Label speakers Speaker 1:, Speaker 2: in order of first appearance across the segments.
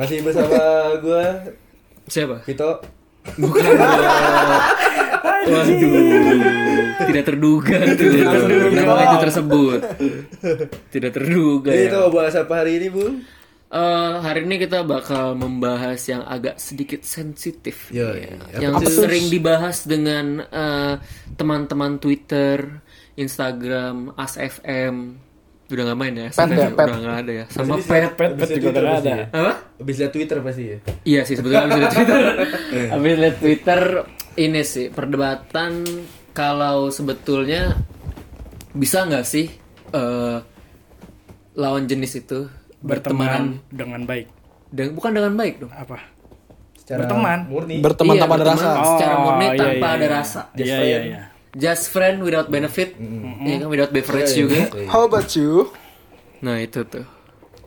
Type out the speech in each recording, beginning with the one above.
Speaker 1: Masih bersama gua
Speaker 2: Siapa?
Speaker 1: Vito.
Speaker 2: Bukan Waduh, tidak terduga tuh. Nama itu tersebut. Tidak terduga
Speaker 1: Jadi
Speaker 2: ya.
Speaker 1: itu bahas apa hari ini, Bung?
Speaker 2: Eh, hari ini kita bakal membahas yang agak sedikit sensitif, ya.
Speaker 1: iya.
Speaker 2: yang
Speaker 1: Apa
Speaker 2: sering dibahas dengan eh, teman-teman Twitter, Instagram, ASFM. Udah nggak main ya?
Speaker 3: Pet ya, pet.
Speaker 2: udah nggak ada ya. Sama
Speaker 1: Jadi
Speaker 2: pet.
Speaker 3: Pet pet juga udah ada.
Speaker 2: Apa?
Speaker 1: Habis lihat Twitter pasti ya.
Speaker 2: Iya sih sebetulnya abis lihat Twitter. abis lihat Twitter ini sih perdebatan kalau sebetulnya bisa nggak sih eh, lawan jenis itu berteman
Speaker 4: berteman dengan baik.
Speaker 2: dengan bukan dengan baik dong.
Speaker 4: Apa?
Speaker 1: Secara
Speaker 4: Berteman.
Speaker 1: Murni.
Speaker 3: Berteman
Speaker 2: Iya,
Speaker 3: tanpa ada
Speaker 2: berteman
Speaker 3: rasa.
Speaker 2: Secara
Speaker 4: Oh,
Speaker 2: murni
Speaker 4: iya,
Speaker 2: tanpa
Speaker 4: iya,
Speaker 2: ada
Speaker 4: iya.
Speaker 2: rasa.
Speaker 4: Iya iya iya.
Speaker 2: Just friend without benefit, ya kan without beverage juga.
Speaker 3: How about you?
Speaker 2: Nah itu tuh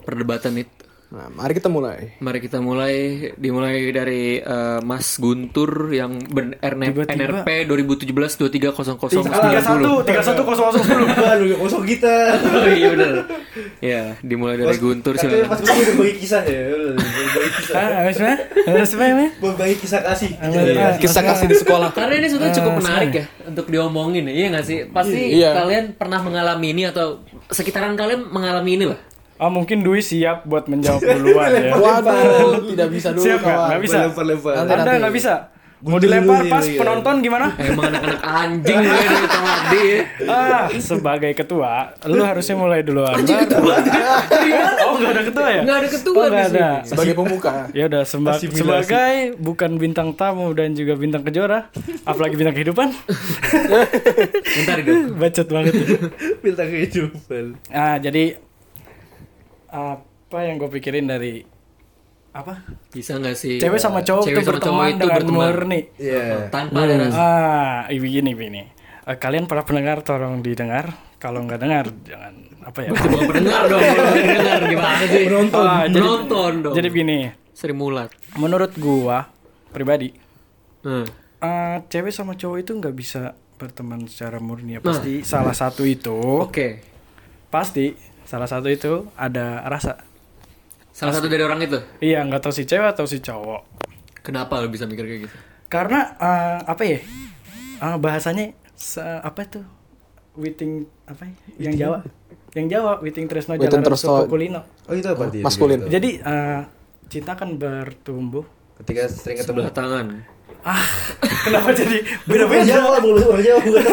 Speaker 2: perdebatan itu.
Speaker 3: Nah, mari kita mulai.
Speaker 2: Mari kita mulai dimulai dari eh, Mas Guntur yang ber
Speaker 4: Tiba-tiba.
Speaker 2: NRP 2017 2300
Speaker 4: Tiga satu, tiga satu kosong
Speaker 1: kita.
Speaker 2: Oh iya bener Ya dimulai dari Guntur
Speaker 1: Katanya
Speaker 2: silakan
Speaker 1: Mas Guntur berbagi kisah ya. Berbagi kisah.
Speaker 4: Ah? Habis apa?
Speaker 1: Berbagi kisah kasih.
Speaker 4: Ah,
Speaker 3: Kisah kasih di sekolah.
Speaker 2: Karena ini sebetulnya cukup menarik ya Untuk diomongin ya Iya gak sih Pasti
Speaker 3: Iya.
Speaker 2: kalian pernah mengalami ini Atau sekitaran kalian mengalami ini lah
Speaker 4: Oh mungkin Dwi siap buat menjawab duluan ya.
Speaker 3: Waduh, tidak bisa dulu
Speaker 4: Siap nggak?
Speaker 3: kawan.
Speaker 4: Nggak bisa.
Speaker 1: Lempar-lempar.
Speaker 3: Nanti,
Speaker 4: Anda nggak bisa. Mau dilempar
Speaker 1: dulu
Speaker 4: pas
Speaker 1: nih, iya.
Speaker 4: penonton gimana?
Speaker 2: Emang anak-anak anjing gue dari tadi ya
Speaker 4: Ah, sebagai ketua, lu harusnya mulai duluan. Oh, nggak ada ketua ya?
Speaker 2: Nggak ada ketua
Speaker 4: Oh,
Speaker 2: sini.
Speaker 4: ada.
Speaker 3: Sebagai pembuka.
Speaker 4: Ya udah sebagai bukan bintang tamu dan juga bintang kejora, apalagi bintang kehidupan.
Speaker 2: Bentar dong
Speaker 4: Bacot banget.
Speaker 1: Bintang kehidupan.
Speaker 4: Ah, jadi apa yang gue pikirin dari apa?
Speaker 2: Bisa gak sih
Speaker 4: Cewek sama cowok
Speaker 2: Cewek
Speaker 4: tuh
Speaker 2: sama cowok
Speaker 4: berteman
Speaker 2: itu
Speaker 4: dengan
Speaker 2: berteman
Speaker 4: murni.
Speaker 1: Iya.
Speaker 2: Tanpa ada rasa
Speaker 4: Ah, ini begini begini. Eh, kalian para pendengar tolong didengar. Kalau nggak dengar jangan apa ya?
Speaker 2: Pendengar dong pendengar gimana sih Menonton
Speaker 4: Ah, jadi-
Speaker 2: Menonton dong
Speaker 4: Jadi begini,
Speaker 2: Seri mulat
Speaker 4: menurut gua pribadi,
Speaker 2: Nah
Speaker 4: eh, cewek sama cowok itu nggak bisa berteman secara murni ya.
Speaker 2: Nah.
Speaker 4: Pasti salah satu itu,
Speaker 2: Oke
Speaker 4: pasti salah satu itu ada rasa.
Speaker 2: Salah satu dari orang itu
Speaker 4: Iya, nggak tahu si cewek atau si cowok.
Speaker 2: Kenapa lo bisa mikir kayak gitu
Speaker 4: Karena eh, apa ya? Eh, bahasanya se- apa itu? Witing apa ya? Yang Jawa. Yang Jawa, Witing Tresno
Speaker 3: Witing
Speaker 4: Jalan
Speaker 3: Tresno.
Speaker 4: Kulino.
Speaker 1: Oh itu apa dia?
Speaker 3: Maskulin.
Speaker 1: Gitu.
Speaker 4: Jadi eh, cinta kan bertumbuh.
Speaker 1: Ketika sering ketemu.
Speaker 2: Tangan
Speaker 4: Ah, kenapa jadi
Speaker 1: Orang
Speaker 4: beda-beda?
Speaker 1: Jawa, orang Jawa bukan.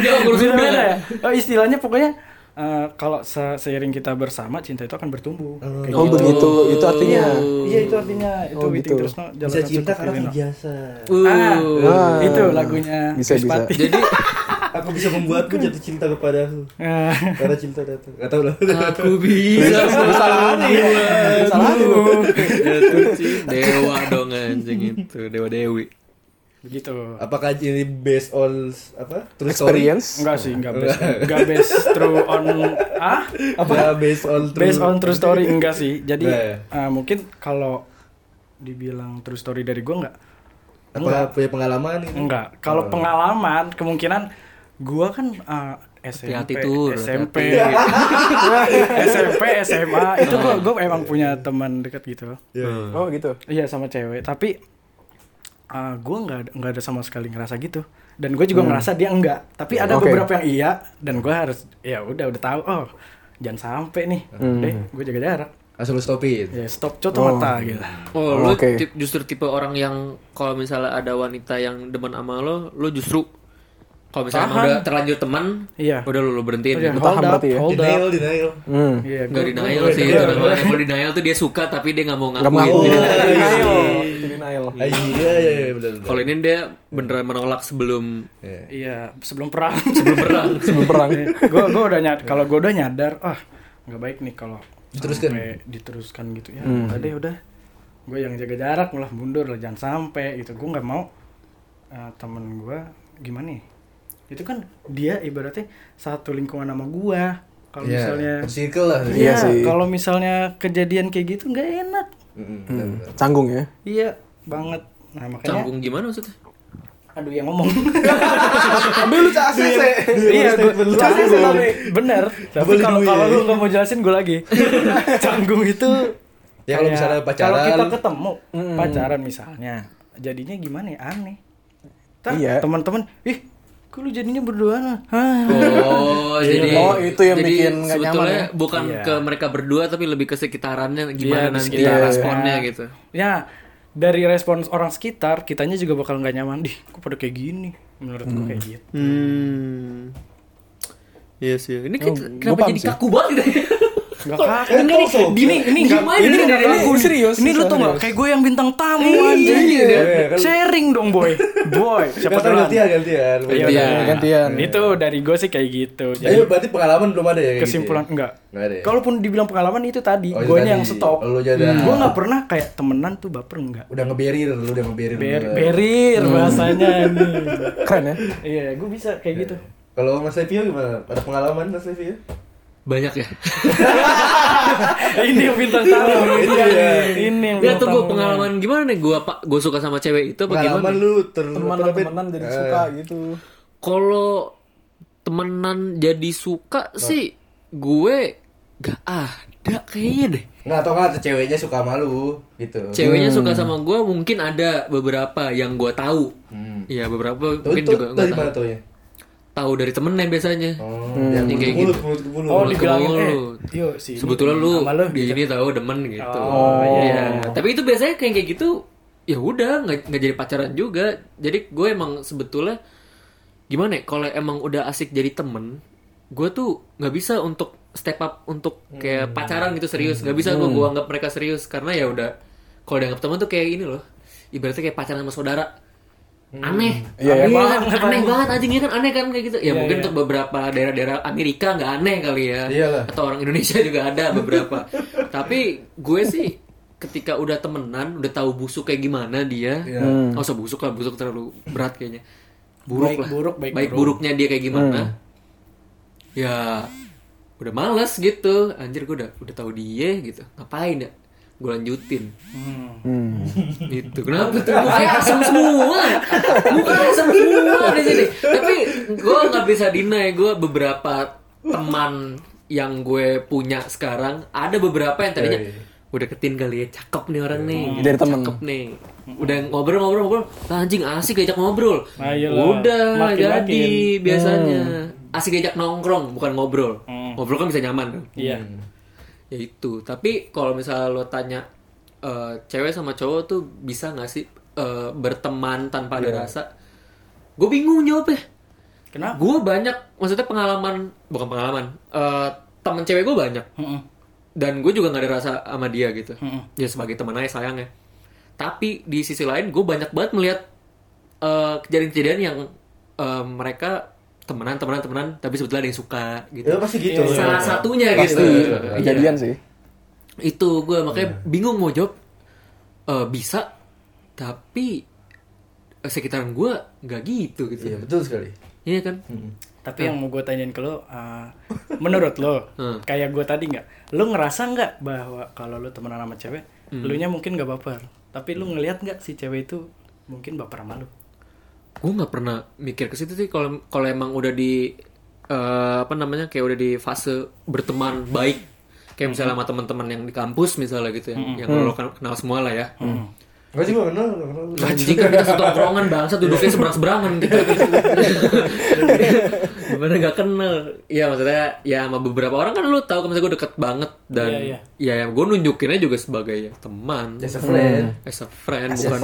Speaker 2: Jawa
Speaker 4: Beda-beda
Speaker 2: beda
Speaker 4: ya? Oh, istilahnya pokoknya eh, kalau se- seiring kita bersama cinta itu akan bertumbuh. Kayak
Speaker 3: Oh
Speaker 4: gitu.
Speaker 3: begitu, itu artinya.
Speaker 4: Iya, itu artinya itu
Speaker 3: Oh, gitu.
Speaker 4: Tresno Jalan
Speaker 1: Bisa cinta karena
Speaker 4: Kulino.
Speaker 1: terbiasa.
Speaker 4: Ah,
Speaker 3: Ah.
Speaker 4: itu lagunya
Speaker 3: Bisa, bisa.
Speaker 4: Pati.
Speaker 2: Jadi
Speaker 1: Aku bisa membuatku jatuh cinta kepadaku.
Speaker 4: Ah.
Speaker 1: Karena cinta datang. Gak tau lah.
Speaker 2: Aku bisa
Speaker 3: Salah.
Speaker 2: Jatuh cinta Dewa dong anjing itu Dewa Dewi
Speaker 4: begitu.
Speaker 1: Apakah ini based on apa? True story?
Speaker 3: Experience.
Speaker 4: Enggak sih, enggak based, enggak based true on ah
Speaker 1: Apa? based on true.
Speaker 4: based on true story enggak sih. Jadi
Speaker 1: Nah,
Speaker 4: eh, mungkin kalau dibilang true story dari gua enggak
Speaker 1: Apa punya pengalaman gitu?
Speaker 4: Enggak. Kalau pengalaman kemungkinan gua kan uh,
Speaker 2: Hati-hati
Speaker 4: SMP,
Speaker 2: tuh,
Speaker 4: SMP,
Speaker 2: hati-hati.
Speaker 4: SMP, SMA itu gua gua emang punya teman dekat gitu.
Speaker 1: Iya.
Speaker 3: Oh gitu.
Speaker 4: Iya sama cewek, tapi uh, gua nggak ada- nggak ada sama sekali ngerasa gitu. Dan gue juga ngerasa dia enggak. Tapi ada
Speaker 3: Oke.
Speaker 4: beberapa yang iya dan gua harus ya udah udah tahu oh jangan sampai nih. Deh, gue jaga jarak.
Speaker 1: Lu stopin.
Speaker 4: Ya stop coto mata gitu.
Speaker 2: Oh, lu tip- justru tipe orang yang kalau misalnya ada wanita yang demen sama lo, lo justru kalau misalnya
Speaker 4: Tahan.
Speaker 2: udah terlanjur teman,
Speaker 4: Iya.
Speaker 2: udah lo, lo berhentiin.
Speaker 4: Udah,
Speaker 2: gitu.
Speaker 3: tahan
Speaker 4: hold up,
Speaker 3: berarti ya?
Speaker 4: hold up.
Speaker 1: Denial, denial.
Speaker 3: Hmm.
Speaker 4: Iya,
Speaker 2: Gak denial sih itu namanya. Kalau denial tuh dia suka tapi dia nggak mau
Speaker 3: Gak
Speaker 2: ngakuin.
Speaker 3: mau.
Speaker 2: Dia-
Speaker 3: Denial. Denial.
Speaker 1: Ah, Iya, iya, iya, benar. benar.
Speaker 2: Kalau ini dia beneran menolak sebelum
Speaker 1: Iya.
Speaker 4: Iya, sebelum perang.
Speaker 2: sebelum perang.
Speaker 3: Sebelum perang.
Speaker 4: gue gue udah nyadar kalau gue udah nyadar ah nggak baik nih kalau
Speaker 1: Diteruskan.
Speaker 4: diteruskan gitu ya udah deh udah gue yang jaga jarak malah mundur lah jangan sampai gitu gue nggak mau eh, temen gue gimana ya itu kan dia ibaratnya satu lingkungan sama gue kalau
Speaker 1: Iya,
Speaker 4: misalnya
Speaker 1: circle lah.
Speaker 3: Iya
Speaker 4: iya
Speaker 3: sih.
Speaker 4: kalau misalnya kejadian kayak gitu nggak enak
Speaker 3: Hmm. Canggung ya.
Speaker 4: iya banget nah makanya
Speaker 2: Canggung gimana maksudnya?
Speaker 4: aduh yang ngomong
Speaker 3: Ambil lu cak
Speaker 4: iya
Speaker 1: statement lu.
Speaker 4: canggung bener tapi kalau kalau lu nggak mau jelasin gue lagi canggung itu
Speaker 1: Ya, kalau misalnya pacaran-
Speaker 4: Kalau kita ketemu pacaran misalnya, jadinya gimana ya? Aneh.
Speaker 3: Iya.
Speaker 4: teman-teman, ih, kok lu jadinya berdua Hah.
Speaker 2: Oh, jadi
Speaker 3: Oh, itu yang
Speaker 2: jadi
Speaker 3: bikin nggak
Speaker 2: sebetulnya
Speaker 3: nyaman ya?
Speaker 2: bukan
Speaker 4: Iya.
Speaker 2: ke mereka berdua tapi lebih ke sekitarannya
Speaker 4: Iya,
Speaker 2: gimana
Speaker 4: di
Speaker 2: nanti
Speaker 4: sekitar.
Speaker 2: responnya
Speaker 4: Iya.
Speaker 2: gitu.
Speaker 4: Ya, dari respons orang sekitar, kitanya juga bakal nggak nyaman. Dih, kok pada kayak gini? Menurut gue kayak gitu.
Speaker 2: Hmm. Iya sih. Ini
Speaker 3: Oh,
Speaker 2: kita, kenapa jadi
Speaker 3: sih.
Speaker 2: kaku banget gitu?
Speaker 4: Gak kaku. Ini,
Speaker 1: kosong.
Speaker 4: ini, ini,
Speaker 2: aja,
Speaker 4: ini
Speaker 2: aja.
Speaker 4: kaku.
Speaker 3: Serius,
Speaker 4: Ini lu tuh
Speaker 3: serius.
Speaker 4: nggak kayak gue yang bintang tamu
Speaker 2: Iya,
Speaker 4: anjing.
Speaker 2: iya,
Speaker 1: kan.
Speaker 4: Sharing dong boy. Boy, siapa duluan?
Speaker 1: gantian gantian.
Speaker 4: Iya,
Speaker 2: Gantian.
Speaker 3: Gantian.
Speaker 4: Itu dari gue sih kayak gitu. Jadi
Speaker 1: Ayo berarti pengalaman belum ada ya kayak
Speaker 4: kesimpulan
Speaker 1: gitu ya?
Speaker 4: enggak.
Speaker 1: Nggak ada ya?
Speaker 4: Kalaupun dibilang pengalaman itu tadi,
Speaker 1: Oh,
Speaker 4: gue yang stop.
Speaker 1: Lu jadi-
Speaker 4: Gue nggak pernah kayak temenan tuh baper enggak.
Speaker 1: Udah ngeberir, lu udah ngeberir.
Speaker 4: Berir bahasanya nih.
Speaker 3: Keren ya?
Speaker 4: Iya, gue bisa kayak gitu.
Speaker 1: Kalau Mas Levio gimana? Ada pengalaman Mas Levio?
Speaker 2: Banyak ya.
Speaker 4: ini yang bintang tamu.
Speaker 1: Itu ya.
Speaker 4: Ini yang
Speaker 2: Ya
Speaker 4: tamu.
Speaker 2: pengalaman gimana nih gue pak gue suka sama cewek itu apa
Speaker 1: Pengalaman
Speaker 2: gimana?
Speaker 1: lu ter
Speaker 3: Teman temenan jadi
Speaker 1: Eh,
Speaker 3: suka gitu.
Speaker 2: Kalau temenan jadi suka sih gue gak ada kayaknya deh.
Speaker 1: Nggak tau nggak ceweknya suka sama lu gitu.
Speaker 2: Ceweknya suka sama gue mungkin ada beberapa yang gue tahu.
Speaker 1: Hmm.
Speaker 2: Iya beberapa
Speaker 1: Tuh,
Speaker 2: mungkin
Speaker 1: tuh,
Speaker 2: juga
Speaker 1: dari mana
Speaker 2: tahu.
Speaker 1: tuh ya?
Speaker 2: Tahu dari temennya biasanya.
Speaker 1: Oh,
Speaker 3: Hmm.
Speaker 1: yang
Speaker 2: Yang kayak
Speaker 1: mulut
Speaker 2: gitu.
Speaker 1: mulut mulut.
Speaker 4: Oh,
Speaker 2: Mulut ke
Speaker 4: dibilangin eh, yuk.
Speaker 2: Sebetulnya lu di
Speaker 4: gitu.
Speaker 2: ini tahu demen gitu.
Speaker 4: Oh,
Speaker 2: iya. Tapi itu biasanya kayak kayak gitu ya udah nggak nggak jadi pacaran juga. Jadi gue emang sebetulnya gimana ya? Kalau emang udah asik jadi temen, gue tuh nggak bisa untuk step up untuk kayak pacaran gitu serius. Nggak bisa gue gue anggap mereka serius karena ya udah kalau dianggap temen tuh kayak ini loh. Ibaratnya kayak pacaran sama saudara. Aneh,
Speaker 3: Iya,
Speaker 2: aneh,
Speaker 3: iya.
Speaker 2: banget, aneh banget anjingnya kan aneh kan kayak gitu. Ya
Speaker 4: Iya,
Speaker 2: mungkin
Speaker 4: iya.
Speaker 2: untuk beberapa daerah-daerah Amerika nggak aneh kali ya
Speaker 1: Iyalah.
Speaker 2: atau orang Indonesia juga ada beberapa. Tapi gue sih ketika udah temenan, udah tahu busuk kayak gimana dia,
Speaker 1: Iya.
Speaker 2: nggak usah busuk lah, busuk terlalu berat kayaknya. Buruk
Speaker 4: Baik
Speaker 2: lah,
Speaker 4: buruk, baik buruk.
Speaker 2: buruknya dia kayak gimana. Ya udah males gitu, anjir gue udah udah tahu dia gitu, ngapain ya? Gue lanjutin.
Speaker 3: Hmm.
Speaker 2: Itu kenapa tuh mukanya asem semua, muka asem semua di sini. Tapi gue nggak bisa deny gue beberapa teman yang gue punya sekarang ada beberapa yang tadinya
Speaker 1: Oh, iya.
Speaker 2: udah ketin kali ya cakep nih orang nih, gitu,
Speaker 3: Dari temen.
Speaker 2: cakep nih. Udah ngobrol-ngobrol-ngobrol, anjing asik diajak ngobrol.
Speaker 4: Ah, iyalah.
Speaker 2: Udah
Speaker 4: Makin-makin.
Speaker 2: jadi biasanya asik diajak nongkrong bukan ngobrol.
Speaker 4: Hmm.
Speaker 2: Ngobrol kan bisa nyaman kan
Speaker 4: Iya.
Speaker 2: Ya itu. Tapi kalau misalnya lo tanya eh, cewek sama cowok tuh bisa nggak sih eh, berteman tanpa ada rasa? Gue bingung jawabnya.
Speaker 4: Kenapa?
Speaker 2: gue banyak maksudnya pengalaman bukan pengalaman eh, temen cewek gue banyak.
Speaker 4: Heeh.
Speaker 2: dan gue juga nggak ada rasa sama dia gitu.
Speaker 4: Mm-mm.
Speaker 2: ya sebagai teman aja sayang ya. Tapi di sisi lain gue banyak banget melihat eh, kejadian-kejadian yang eh, mereka temenan temenan temenan tapi sebetulnya ada yang suka gitu
Speaker 1: Ya pasti gitu.
Speaker 2: salah satunya
Speaker 1: Pasti.
Speaker 2: gitu
Speaker 1: Iya.
Speaker 3: Kejadian sih.
Speaker 2: itu gue makanya bingung mau jawab Eh, bisa tapi sekitaran gue nggak gitu gitu
Speaker 1: Iya, betul sekali.
Speaker 2: iya kan
Speaker 4: Tapi yang mau gue tanyain ke lo, uh, menurut lo,
Speaker 2: Hmm.
Speaker 4: kayak gue tadi nggak, lo ngerasa nggak bahwa kalau lo temenan sama cewek,
Speaker 2: Hmm.
Speaker 4: lo nya mungkin nggak baper, tapi lo ngelihat nggak si cewek itu mungkin baper sama lo?
Speaker 2: Gue nggak pernah mikir ke situ sih kalau kalau emang udah di eh, apa namanya kayak udah di fase berteman baik. Kayak misalnya sama teman-teman yang di kampus misalnya gitu ya yang lo kenal, kenal semua lah ya
Speaker 1: Enggak sih gua kenal, nggak kenal.
Speaker 2: Anjing kan kita satu tongkrongan bangsa duduknya seberang-seberangan gitu. Gimana gak kenal? Ya maksudnya ya sama beberapa orang kan lu tahu kalau misalnya gue deket banget dan
Speaker 4: Iya, iya.
Speaker 2: ya gue nunjukinnya juga sebagai ya, teman,
Speaker 1: Just a friend.
Speaker 2: as a friend
Speaker 3: As a
Speaker 2: bukan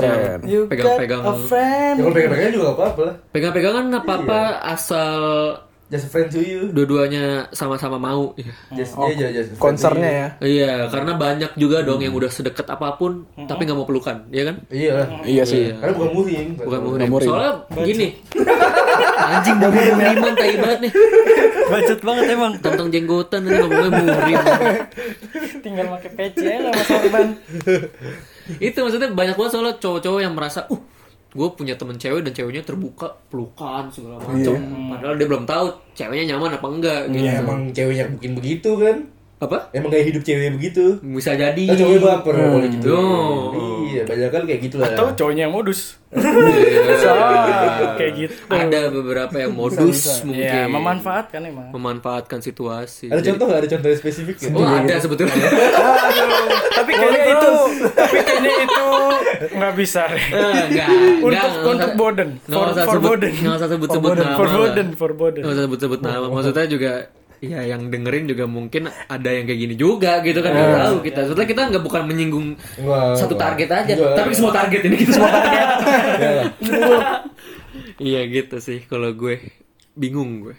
Speaker 2: pegang-pegang
Speaker 4: a friend.
Speaker 1: Ya kalau pegang-pegang juga gak apa-apa lah.
Speaker 2: pegang-pegangan apa apa asal
Speaker 1: Just a friend to you.
Speaker 2: dua-duanya sama-sama mau. Ya.
Speaker 1: Just, iya, just a friend to
Speaker 3: Konsernya ya.
Speaker 2: Iya, karena banyak juga dong yang udah sedekat apa pun tapi nggak mau pelukan, ya kan?
Speaker 1: Iya lah.
Speaker 3: Iya sih.
Speaker 1: Karena bukan muhrim.
Speaker 2: Bukan muhrim.
Speaker 3: muhrim.
Speaker 2: Soalnya gini. Anjing udah muhriman tai banget nih.
Speaker 4: Bacot banget emang.
Speaker 2: Tentang jenggotan nih ngomongnya muhrim.
Speaker 4: Tinggal pakai peci lah mas Orban.
Speaker 2: Itu maksudnya banyak banget soalnya cowok-cowok yang merasa, uh, gue punya temen cewek dan ceweknya terbuka pelukan segala macam. Padahal dia belum tahu ceweknya nyaman apa enggak gitu.
Speaker 1: Ya emang ceweknya bikin begitu kan.
Speaker 2: Apa?
Speaker 1: Emang gaya hidup ceweknya begitu.
Speaker 2: Bisa jadi.
Speaker 1: Kan cowoknya baper kalau gitu.
Speaker 2: Oh.
Speaker 1: Iya, banyak kan kayak gitu lah.
Speaker 4: Atau cowoknya yang modus.
Speaker 2: Iya.
Speaker 4: Kayak gitu.
Speaker 2: Ada beberapa yang modus mungkin.
Speaker 4: Iya, memanfaatkan emang.
Speaker 2: memanfaatkan situasi.
Speaker 1: Ada
Speaker 2: Jadi-
Speaker 1: contoh nggak? Ada contoh yang spesifik nggak?
Speaker 2: Oh ada sebetulnya.
Speaker 4: tapi kayaknya itu tapi kayaknya itu nggak bisa.
Speaker 2: Eh, Enggak.
Speaker 4: untuk untuk Boden
Speaker 2: Nggak
Speaker 4: for
Speaker 2: sebut,
Speaker 4: Boden
Speaker 2: nggak usah sebut-sebut nama.
Speaker 4: for
Speaker 2: lah.
Speaker 4: Boden for Boden
Speaker 2: Nggak usah sebut-sebut nama. Maksudnya juga ya yang dengerin juga mungkin ada yang kayak gini juga gitu kan nggak tahu kita. Soalnya kita nggak bukan menyinggung satu target aja, tapi semua target ini kita semua target. Iya gitu sih kalau gue bingung gue.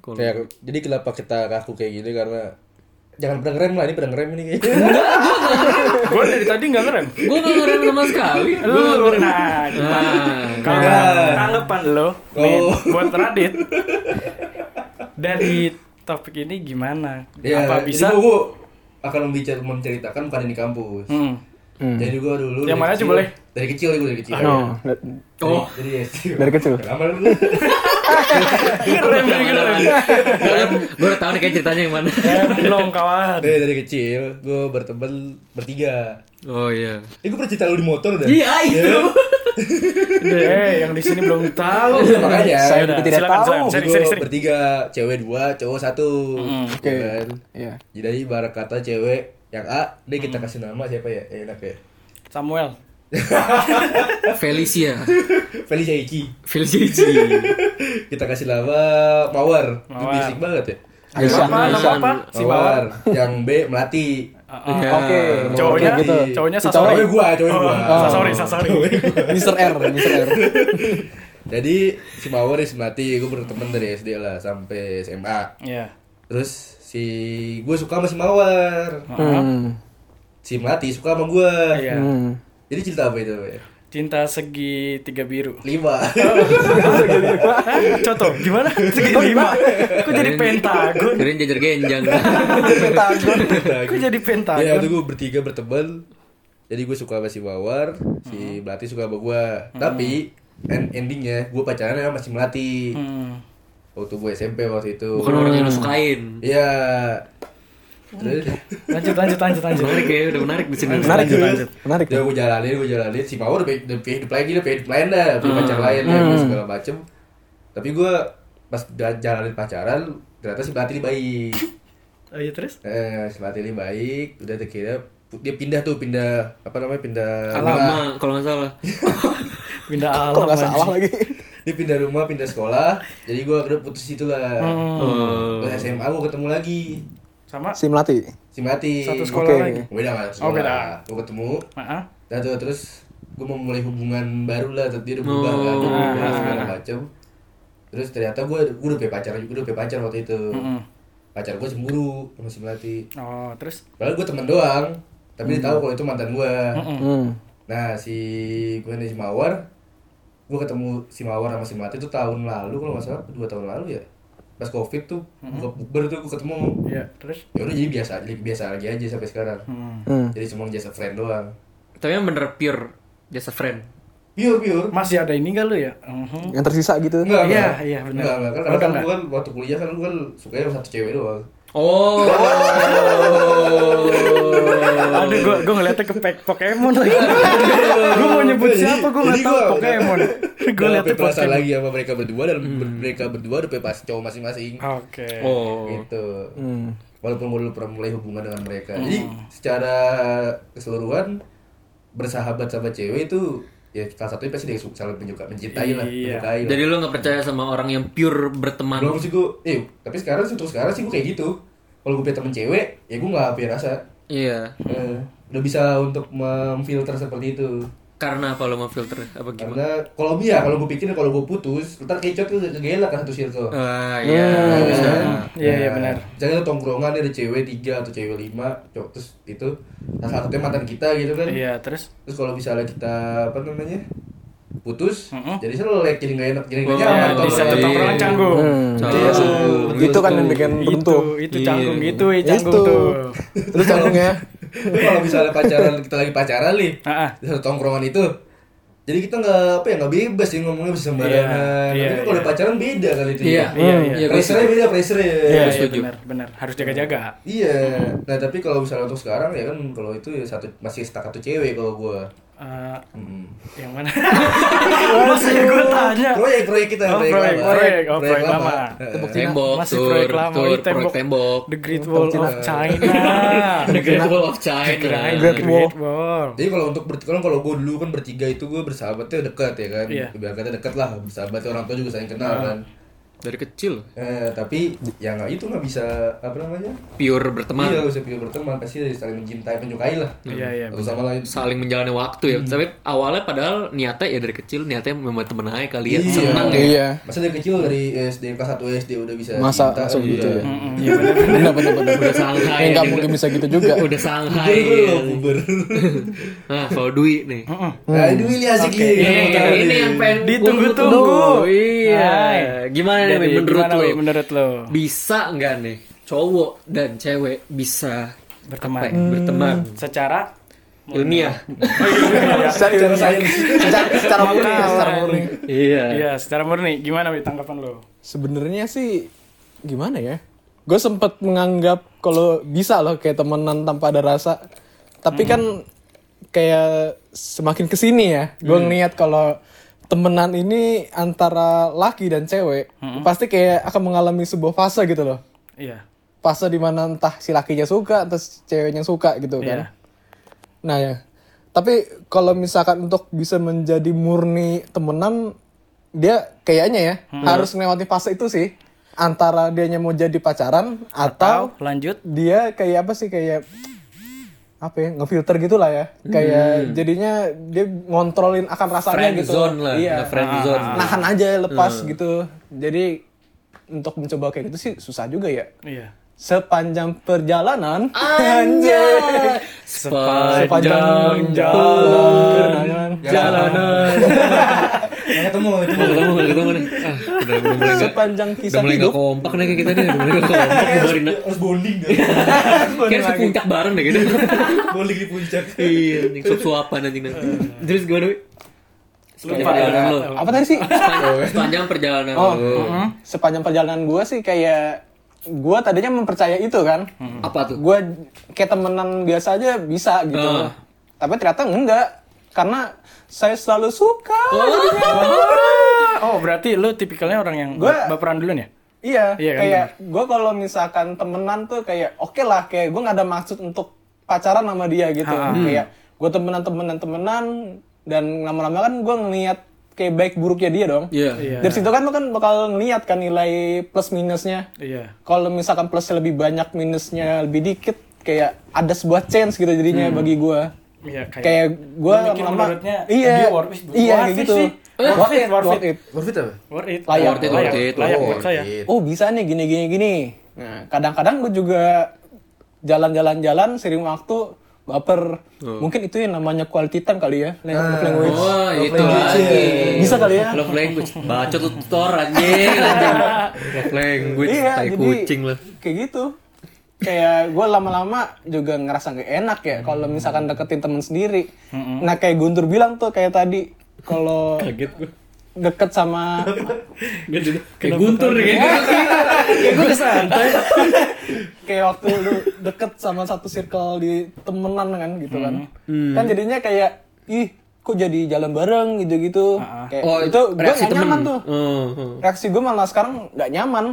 Speaker 1: Kayak, jadi kenapa kita kaku kayak gini karena jangan pernah ngerem lah ini pernah ngerem ini kayaknya.
Speaker 4: gue dari tadi nggak ngerem
Speaker 2: gue nggak ngerem sama sekali.
Speaker 4: Lu
Speaker 2: nggak ngerem.
Speaker 4: nah
Speaker 2: Nah,
Speaker 4: kalau tanggapan lo
Speaker 1: Oh.
Speaker 4: nih, buat Radit dari topik ini gimana
Speaker 1: Ya,
Speaker 4: apa bisa
Speaker 1: Jadi gue akan membicara menceritakan bukan ini kampus.
Speaker 4: Hmm.
Speaker 1: Jadi gue dulu
Speaker 4: Yang
Speaker 1: dari
Speaker 4: mana aja boleh?
Speaker 1: Dari kecil gue dari kecil.
Speaker 2: Oh,
Speaker 1: ya,
Speaker 3: dari kecil.
Speaker 1: Lama dulu.
Speaker 4: Keren, keren, keren.
Speaker 2: gue udah tahu nih kayak ceritanya yang mana.
Speaker 4: Eh, belum kawan
Speaker 1: Dari, dari kecil gue berteman bertiga.
Speaker 2: Oh iya.
Speaker 1: Eh gue pernah cerita lu di motor dah.
Speaker 2: Iya itu.
Speaker 4: Eh yang di sini belum tahu
Speaker 1: Makanya.
Speaker 3: Saya
Speaker 4: Udah,
Speaker 3: tidak
Speaker 4: silakan,
Speaker 3: tahu.
Speaker 1: Gue
Speaker 4: sering, sering.
Speaker 1: bertiga, cewek dua, cowok satu.
Speaker 3: Oke.
Speaker 1: Ya kan?
Speaker 3: Iya.
Speaker 1: Jadi ibarat kata cewek yang A, deh kita kasih nama siapa ya? Eh, enak ya.
Speaker 4: Samuel
Speaker 2: Felicia.
Speaker 1: Felicia Iki.
Speaker 2: Felicia.
Speaker 1: Kita kasih nama Mawar. Itu basic banget ya.
Speaker 3: Aisyah, Aisyah.
Speaker 1: Mawar.
Speaker 4: Mawar
Speaker 1: yang B Melati.
Speaker 2: Iya.
Speaker 3: Oke.
Speaker 4: cowoknya
Speaker 3: Oke, gitu.
Speaker 4: cowoknya Sasori
Speaker 1: Cowok gua, cowok gua.
Speaker 4: oh, Sasori Sasori
Speaker 3: Mr. R, Mr. R.
Speaker 1: Jadi si Mawar si Melati, gue berteman dari SD lah sampai SMA.
Speaker 4: Iya
Speaker 1: Terus si gue suka sama si Mawar.
Speaker 3: Hmm.
Speaker 1: Si Melati suka sama gue.
Speaker 4: Iya
Speaker 3: Hmm.
Speaker 1: Jadi cerita apa itu? ya?
Speaker 4: Cinta segi tiga biru
Speaker 1: Lima.
Speaker 4: Hah? Contoh gimana? Segi lima Kok jadi pentagon?
Speaker 2: Kirain jajar genjang.
Speaker 4: Kok jadi
Speaker 1: Ya
Speaker 4: pentagon?
Speaker 1: itu gue bertiga berteman. Jadi gue suka sama si Mawar, si Melati suka sama gue. Tapi end- endingnya gue pacaran sama si Melati.
Speaker 4: Hmm.
Speaker 1: Waktu gue SMP waktu itu.
Speaker 2: Bukan orang yang lo sukain.
Speaker 1: Iya. Terus
Speaker 4: Lanjut lanjut lanjut lanjut
Speaker 2: Menarik ya, udah menarik di sini.
Speaker 3: Menarik,
Speaker 4: Lanjut, lanjut.
Speaker 3: Menarik.
Speaker 1: ya gue jalanin, gue jalanin. Si Mawar udah udah hidup lagi, udah hidup lain dah, punya pacar lain ya, segala macem. Tapi gue pas udah jalanin pacaran, ternyata si ini baik.
Speaker 4: Oh iya terus?
Speaker 1: Eh, si ini baik, udah terkira dia pindah tuh, pindah apa namanya, pindah
Speaker 2: Lama kalau nggak salah.
Speaker 4: Pindah alam
Speaker 3: Kok nggak salah lagi?
Speaker 1: dia pindah rumah pindah sekolah jadi gue udah putus itu lah
Speaker 2: Oh.
Speaker 1: Terus SMA gue ketemu lagi
Speaker 4: Sama?
Speaker 3: Si Melati.
Speaker 1: si Mati
Speaker 4: Satu sekolah
Speaker 3: Oke.
Speaker 4: lagi?
Speaker 1: beda
Speaker 4: Oh,
Speaker 1: sekolah
Speaker 4: beda.
Speaker 1: gue ketemu
Speaker 4: Maaf
Speaker 1: nah tuh, terus gue mau mulai hubungan baru lah dia udah berubah kan
Speaker 2: Oh.
Speaker 1: dia berubah segala macem terus ternyata gue gue udah punya pacar gue udah punya pacar waktu itu
Speaker 4: Mm-mm.
Speaker 1: pacar gue cemburu sama si Melati
Speaker 4: Oh terus?
Speaker 1: padahal gue temen doang tapi dia tahu kalau itu mantan gue
Speaker 3: Hmm.
Speaker 1: nah si gue nih si Mawar gue ketemu si Mawar sama si Melati itu tahun lalu kalau nggak salah dua tahun lalu ya pas covid tuh buka bukber tuh gue ketemu
Speaker 4: Iya terus?
Speaker 1: ya udah jadi biasa jadi biasa lagi aja sampai sekarang
Speaker 4: Hmm.
Speaker 3: Hmm.
Speaker 1: jadi cuma just a friend doang
Speaker 2: Tapi yang bener pure just a friend.
Speaker 1: pure pure
Speaker 4: Masih ada ini gak lu ya? Mhm.
Speaker 3: Yang tersisa gitu.
Speaker 1: enggak
Speaker 4: Iya, iya, benar.
Speaker 1: enggak enggak karena kan gue kan waktu kuliah kan gue kan sukanya sama satu cewek doang
Speaker 2: Oh.
Speaker 4: Aduh gue gue ngeliatnya ke Pokemon lagi Gue mau nyebut siapa gue gak
Speaker 1: Jadi
Speaker 4: tau
Speaker 1: gua udah-
Speaker 4: Pokemon Gue liatnya
Speaker 1: perasaan lagi sama mereka berdua dan ber- mereka berdua udah pas cowok masing-masing.
Speaker 4: Oke.
Speaker 2: Oh.
Speaker 1: gitu.
Speaker 3: Hmm.
Speaker 1: walaupun gue belum pernah mulai hubungan dengan mereka. Jadi secara keseluruhan bersahabat sama cewek itu ya salah satunya pasti dia saling menyuka mencintai lah
Speaker 4: Iya.
Speaker 1: menyukai lah.
Speaker 2: Jadi lu nggak percaya sama orang yang pure berteman?
Speaker 1: belum sih gue eh tapi sekarang sih untuk sekarang sih gue kayak gitu. Kalau gue punya temen cewek ya gue nggak punya rasa.
Speaker 2: Iya.
Speaker 1: Eh, udah bisa untuk memfilter seperti itu
Speaker 2: Karena apa lu mau filter? Apa gimana?
Speaker 1: karena kalau ya kalau gue pikir kalau gue putus ntar kecot tuh kegelak kan satu circle
Speaker 2: Ah, iya.
Speaker 1: Iya
Speaker 2: bisa.
Speaker 1: kan?
Speaker 4: Iya, iya,
Speaker 1: Nah,
Speaker 4: benar.
Speaker 1: Misalnya tongkrongan ada cewek tiga atau cewek lima, cowok terus itu salah satunya mantan kita gitu kan.
Speaker 4: Iya terus
Speaker 1: Terus kalau misalnya kita apa namanya putus,
Speaker 4: Mm-mm.
Speaker 1: jadi selek, jadi nggak enak, jadi nggak
Speaker 2: Oh,
Speaker 1: nyaman.
Speaker 2: iya,
Speaker 4: Bisa
Speaker 2: iya.
Speaker 4: tetap orang canggung
Speaker 3: Hmm. Iya Itu kan yang bikin
Speaker 4: Itu
Speaker 3: bentuk.
Speaker 4: itu
Speaker 2: Iya.
Speaker 4: canggung itu ya canggung
Speaker 3: Itu.
Speaker 4: tuh
Speaker 3: Terus canggungnya.
Speaker 1: kalau misalnya pacaran kita lagi pacaran nih, di satu tongkrongan itu, jadi kita nggak apa ya nggak bebas sih ngomongnya bisa sembarangan.
Speaker 4: Iya,
Speaker 1: Tapi
Speaker 4: iya,
Speaker 1: kalau
Speaker 4: iya.
Speaker 1: pacaran beda kali itu.
Speaker 2: Iya,
Speaker 1: ya.
Speaker 4: Iya, iya.
Speaker 2: Iya, gua
Speaker 1: Pressure-nya beda, pressure
Speaker 4: Iya
Speaker 2: Gua
Speaker 4: iya benar benar harus jaga-jaga
Speaker 1: Iya, nah tapi kalau misalnya untuk sekarang ya kan kalau itu ya satu masih stuck satu cewek kalau gua.
Speaker 4: Eh,
Speaker 1: Hmm.
Speaker 4: yang mana? Masih gue tanya.
Speaker 1: Proyek proyek kita
Speaker 4: Oh,
Speaker 1: proyek,
Speaker 4: proyek,
Speaker 1: lama.
Speaker 4: proyek, oh, proyek lama.
Speaker 1: Eh,
Speaker 2: Tembok,
Speaker 4: Masih
Speaker 2: tur,
Speaker 4: proyek lama,
Speaker 2: tur,
Speaker 4: ini
Speaker 2: proyek
Speaker 4: tembok.
Speaker 2: tembok.
Speaker 4: The Great Wall of China.
Speaker 2: The Great Wall of China.
Speaker 4: The
Speaker 3: Wall.
Speaker 4: Great Wall.
Speaker 1: Jadi kalau untuk ber- kalau kalau gue dulu kan bertiga itu gue bersahabatnya dekat ya kan.
Speaker 4: Iya.
Speaker 1: Biar kata dekat lah bersahabat orang tua juga saling kenal
Speaker 4: Ah.
Speaker 1: kan.
Speaker 2: Dari kecil
Speaker 1: Eh, tapi ya nggak itu nggak bisa apa namanya?
Speaker 2: pure berteman.
Speaker 1: Iya, bisa pure berteman pasti dari saling mencintai, menyukai lah.
Speaker 4: Iya, iya,
Speaker 1: Satu sama lain.
Speaker 2: saling menjalani waktu ya. Tapi awalnya padahal niatnya ya dari kecil niatnya membuat temen aja kalian
Speaker 1: Iya.
Speaker 2: senang ya.
Speaker 3: Iya.
Speaker 1: Masa dari kecil dari SD kelas 1 SD udah bisa
Speaker 3: Masa
Speaker 1: cinta,
Speaker 3: langsung
Speaker 1: iya.
Speaker 3: gitu ya.
Speaker 4: Iya benar.
Speaker 3: Benar benar benar.
Speaker 2: Udah Shanghai.
Speaker 3: Ya nggak mungkin bisa gitu juga.
Speaker 2: Udah Shanghai.
Speaker 1: Puber
Speaker 2: ya. Nah, kalau Dwi nih.
Speaker 1: Nah, asik
Speaker 4: Oke.
Speaker 1: nih.
Speaker 2: Ini, yang pengen
Speaker 4: Ditunggu-tunggu.
Speaker 2: Iya.
Speaker 4: Hai.
Speaker 2: Gimana nih
Speaker 4: Jadi,
Speaker 2: menurut
Speaker 4: gimana,
Speaker 2: lo?
Speaker 4: Menurut lo?
Speaker 2: Bisa nggak nih cowok dan cewek bisa
Speaker 4: Berteman.
Speaker 2: apa ya, berteman
Speaker 4: Secara
Speaker 2: ilmiah?
Speaker 3: Secara
Speaker 1: sains.
Speaker 3: Secara secara murni, secara murni.
Speaker 2: Iya.
Speaker 4: Iya, secara murni. Gimana Wi tanggapan lo?
Speaker 3: Sebenarnya sih gimana ya? Gue sempet menganggap kalau bisa loh kayak temenan tanpa ada rasa. Tapi kan kayak semakin ke sini ya, gue ngeliat kalau temenan ini antara laki dan cewek pasti kayak akan mengalami sebuah fase gitu loh.
Speaker 4: Iya.
Speaker 3: Fase di mana entah si lakinya suka, atau si ceweknya suka gitu kan. Nah ya, tapi kalau misalkan untuk bisa menjadi murni temenan, dia kayaknya ya harus melewati fase itu sih. Antara dianya mau jadi pacaran atau,
Speaker 4: Atau lanjut
Speaker 3: dia kayak apa sih kayak apa ya ngefilter gitulah ya. Kayak jadinya dia ngontrolin akan rasanya
Speaker 2: Friend
Speaker 3: gitu.
Speaker 2: zone lah,
Speaker 3: Iya.
Speaker 2: friend zone.
Speaker 3: Nahan aja lepas gitu. Jadi untuk mencoba kayak gitu sih susah juga ya
Speaker 4: Iya.
Speaker 3: Sepanjang perjalanan
Speaker 2: Anjay.
Speaker 3: sepanjang jalan
Speaker 2: jalanan.
Speaker 1: Nggak ketemu
Speaker 2: ketemu, ketemu nih. Ah, udah, udah mulai
Speaker 3: sepanjang
Speaker 2: udah
Speaker 3: kisah
Speaker 2: mulai
Speaker 3: hidup
Speaker 2: nggak kompak nih kayak kita nih. Udah mulai nggak kompak kemarin. nah.
Speaker 1: Harus bonding deh.
Speaker 2: Kayak harus puncak bareng deh gitu.
Speaker 1: bonding di puncak.
Speaker 2: Iya, anjing suap-suapan anjing nanti. Terus gimana, Wi? Sepanjang
Speaker 4: Lupa.
Speaker 2: perjalanan lo.
Speaker 3: apa tadi sih
Speaker 2: Sepanjang, sepanjang perjalanan
Speaker 3: oh
Speaker 2: lo.
Speaker 3: sepanjang perjalanan gue sih kayak gue tadinya mempercaya itu kan
Speaker 2: Apa tuh?
Speaker 3: gue kayak temenan biasa aja bisa gitu
Speaker 2: Ah.
Speaker 3: tapi ternyata enggak karena saya selalu suka
Speaker 4: Oh, berarti lu tipikalnya orang yang
Speaker 3: Gua-
Speaker 4: baperan duluan ya?
Speaker 3: Iya,
Speaker 4: Iya kan,
Speaker 3: kayak gue kalau misalkan temenan tuh kayak oke lah, kayak gue nggak ada maksud untuk pacaran sama dia gitu. Kayak gue temenan temenan temenan dan lama-lama kan gue ngeliat kayak baik buruknya dia dong.
Speaker 2: Iya.
Speaker 4: Iya.
Speaker 3: Dari situ kan lo kan bakal ngeliat kan nilai plus minusnya.
Speaker 4: Iya.
Speaker 3: Kalau misalkan plusnya lebih banyak, minusnya lebih dikit, kayak ada sebuah chance gitu jadinya bagi gue.
Speaker 4: Iya, kayak,
Speaker 3: Kayak gue lama-lama,
Speaker 4: menurutnya,
Speaker 3: iya,
Speaker 4: worth it-
Speaker 3: iya
Speaker 4: worth
Speaker 3: gitu.
Speaker 4: sih.
Speaker 3: Worth
Speaker 4: Worth
Speaker 3: it,
Speaker 4: worth
Speaker 3: worth
Speaker 4: it.
Speaker 1: Worth it apa?
Speaker 4: worth it.
Speaker 3: Layak,
Speaker 2: Worth it,
Speaker 4: layak,
Speaker 2: worth it.
Speaker 4: layak
Speaker 1: Oh,
Speaker 4: saya.
Speaker 1: worth it.
Speaker 3: oh bisa nih gini gini gini nah kadang-kadang gue juga jalan-jalan-jalan sering waktu baper mungkin itu yang namanya quality time kali ya love language
Speaker 2: Oh, itu
Speaker 1: language,
Speaker 2: lagi.
Speaker 1: iya.
Speaker 3: bisa kali ya
Speaker 2: Love language. Baca tutor anjing, anjing. Love language,
Speaker 3: iya
Speaker 2: tai
Speaker 3: jadi
Speaker 2: kucing lah.
Speaker 3: kayak gitu kayak gue lama-lama juga ngerasa gak enak ya kalau misalkan deketin temen sendiri nah kayak Guntur bilang tuh kayak tadi kalau
Speaker 2: Kaget gue.
Speaker 3: deket sama
Speaker 2: Kayak guntur kayak gitu.
Speaker 4: Kayak gue santai.
Speaker 3: kayak waktu lu deket sama satu circle di temenan kan gitu kan. Kan jadinya kayak ih kok jadi jalan bareng gitu-gitu. Kayak
Speaker 2: Oh,
Speaker 3: itu gue
Speaker 2: reaksi
Speaker 3: gak
Speaker 2: temen.
Speaker 3: nyaman tuh
Speaker 2: oh.
Speaker 3: reaksi gue malah sekarang nggak nyaman.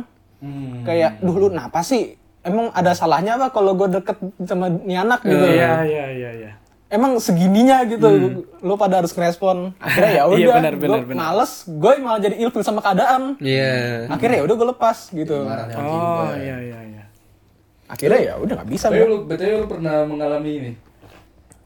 Speaker 3: Kayak duh lu kenapa sih? Emang ada salahnya apa kalau gue deket sama nih anak? Gitu.
Speaker 4: Iya, iya, iya, iya.
Speaker 3: emang segininya gitu. Lu pada harus ngerespon. Akhirnya ya udah
Speaker 4: Iya, benar, benar,
Speaker 3: gue males gue malah jadi ilfil sama keadaan.
Speaker 2: Iya.
Speaker 3: akhirnya ya udah gue lepas gitu.
Speaker 4: Oh, iya, iya, iya.
Speaker 3: Akhirnya ya udah nggak bisa
Speaker 1: Tapi
Speaker 3: gue
Speaker 1: lu, pernah mengalami ini?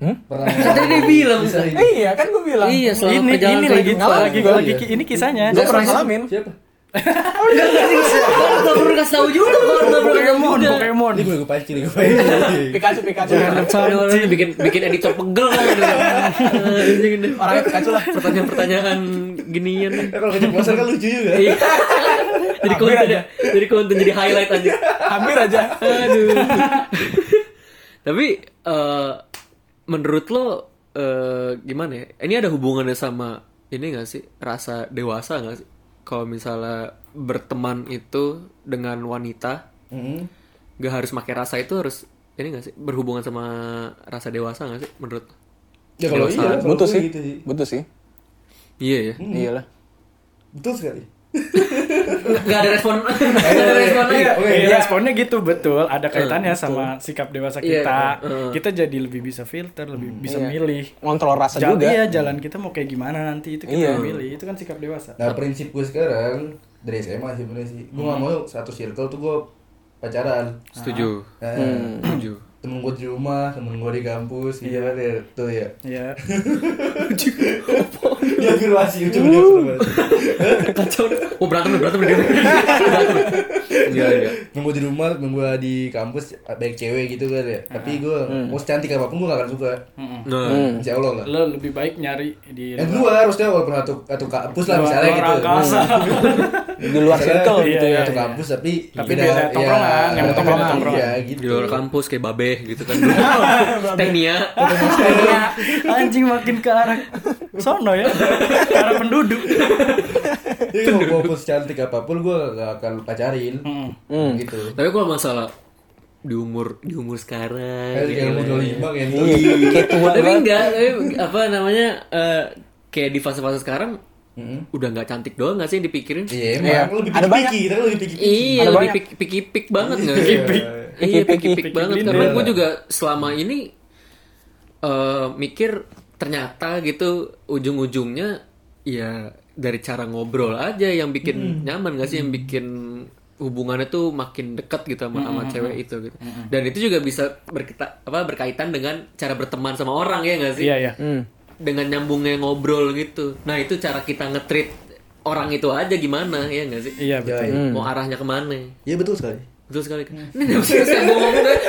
Speaker 3: Hmm?
Speaker 1: Pernah
Speaker 2: Tadi dia bilang.
Speaker 1: Bisa ini.
Speaker 3: Eh, iya kan gue bilang
Speaker 2: Iya, selama
Speaker 4: Ini, ini
Speaker 2: kayak
Speaker 4: lagi,
Speaker 2: gitu.
Speaker 4: lagi,
Speaker 3: gua.
Speaker 4: lagi, ini kisahnya.
Speaker 3: gue pernah ngalamin
Speaker 1: Siapa?
Speaker 2: Enggak, enggak sih. Gak perlu kasih tahu juga. Gak perlu
Speaker 4: Pokemon,
Speaker 2: juga.
Speaker 4: Pokemon.
Speaker 1: Ini gue gue pancing gue pancing.
Speaker 3: Pikachu Pikachu
Speaker 2: Sorry, orang bikin bikin editor pegel kan.
Speaker 3: Orangnya Pikachu lah
Speaker 2: Pertanyaan-pertanyaan ginian.
Speaker 1: Eh, Kalau keceplosan kan lucu juga.
Speaker 2: Iya. Jadi konten ya. Jadi konten jadi highlight aja.
Speaker 3: hampir aja
Speaker 2: Aduh. Tapi eh, menurut lo eh, gimana ya? Ini ada hubungannya sama ini gak sih rasa dewasa gak sih? Kalau misalnya berteman itu dengan wanita,
Speaker 1: Hmm.
Speaker 2: gak harus pakai rasa itu harus ini gak sih berhubungan sama rasa dewasa gak sih menurut? lo?
Speaker 1: Ya kalau iya,
Speaker 3: butuh sih
Speaker 1: gitu sih.
Speaker 3: butuh sih
Speaker 2: Iya ya.
Speaker 3: iyalah
Speaker 1: Betul sekali.
Speaker 2: Gak ada respon. Gak ada respon lagi.
Speaker 1: Iya.
Speaker 4: Iya, responnya gitu betul, ada kaitannya sama sikap dewasa
Speaker 2: Iya,
Speaker 4: kita. Kita jadi lebih bisa filter, lebih bisa
Speaker 3: Iya.
Speaker 4: milih.
Speaker 3: ngontrol rasa
Speaker 4: Jalan,
Speaker 3: juga
Speaker 4: iya, jalan kita mau kayak gimana nanti itu kita
Speaker 3: Iya.
Speaker 4: milih. Itu kan sikap dewasa.
Speaker 1: Nah prinsip gue sekarang dari SMA sih sih. Gue nggak mau satu circle tuh gue pacaran.
Speaker 2: Setuju.
Speaker 1: Nah,
Speaker 2: Setuju.
Speaker 1: Temen gue di rumah, temen gue di kampus, gitu kan ya. Tuh ya.
Speaker 4: Iya.
Speaker 1: Dia afirmasi, ujungnya afirmasi.
Speaker 2: Kacau. Oh berantem berantem dia. Berantem. Iya iya.
Speaker 1: Temen gue di rumah, temen gue di kampus, baik cewek gitu kan ya. Tapi gue mau secantik apa pun gue gak akan suka.
Speaker 2: Nah.
Speaker 1: Insya Allah lah.
Speaker 4: Lo lebih baik nyari di
Speaker 1: Yang luar harusnya walaupun satu satu kampus lah misalnya gitu.
Speaker 3: di luar circle
Speaker 4: iya,
Speaker 3: gitu ya
Speaker 4: iya.
Speaker 1: Satu kampus tapi
Speaker 4: Tapi beda tongkrongan, yang tongkrongan.
Speaker 1: Iya gitu.
Speaker 2: Di luar kampus kayak babe gitu kan. Teknia.
Speaker 4: Iya. Anjing makin ke arah sono ya. Ke arah penduduk.
Speaker 1: Jadi mau walaupun secantik apa pun gue gak akan pacarin. Gitu.
Speaker 2: Tapi kalau masalah di umur di umur sekarang
Speaker 1: Kayak
Speaker 2: gitu
Speaker 1: kayak umur 25 kayak gitu.
Speaker 3: iya kayak tua
Speaker 2: tapi enggak tapi apa namanya eh, kayak di fase-fase sekarang
Speaker 1: Mm-mm.
Speaker 2: udah nggak cantik doang nggak sih yang dipikirin
Speaker 1: Iya,
Speaker 3: Iya.
Speaker 1: emang lebih
Speaker 3: Ada
Speaker 1: piki-piki,
Speaker 3: banyak.
Speaker 1: kita lebih piki-piki.
Speaker 2: iya
Speaker 3: Ada
Speaker 2: lebih
Speaker 3: banyak.
Speaker 2: pik- piki-pik banget nggak sih. Iya
Speaker 3: Piki-pik.
Speaker 2: piki-pik banget karena
Speaker 1: iya.
Speaker 2: gue juga selama ini eh mikir ternyata gitu ujung-ujungnya ya dari cara ngobrol aja yang bikin nyaman gak sih yang bikin hubungannya tuh makin dekat gitu sama, sama cewek itu gitu dan itu juga bisa berkita, apa berkaitan dengan cara berteman sama orang ya gak sih
Speaker 4: Iya, iya.
Speaker 3: Hmm.
Speaker 2: dengan nyambungnya ngobrol gitu. Nah itu cara kita ngetrit orang itu aja gimana ya nggak sih?
Speaker 4: Iya, betul.
Speaker 1: iya.
Speaker 2: Mau arahnya ke mana?
Speaker 1: Iya betul sekali.
Speaker 2: Betul sekali. Ini nggak bisa saya ngomong deh.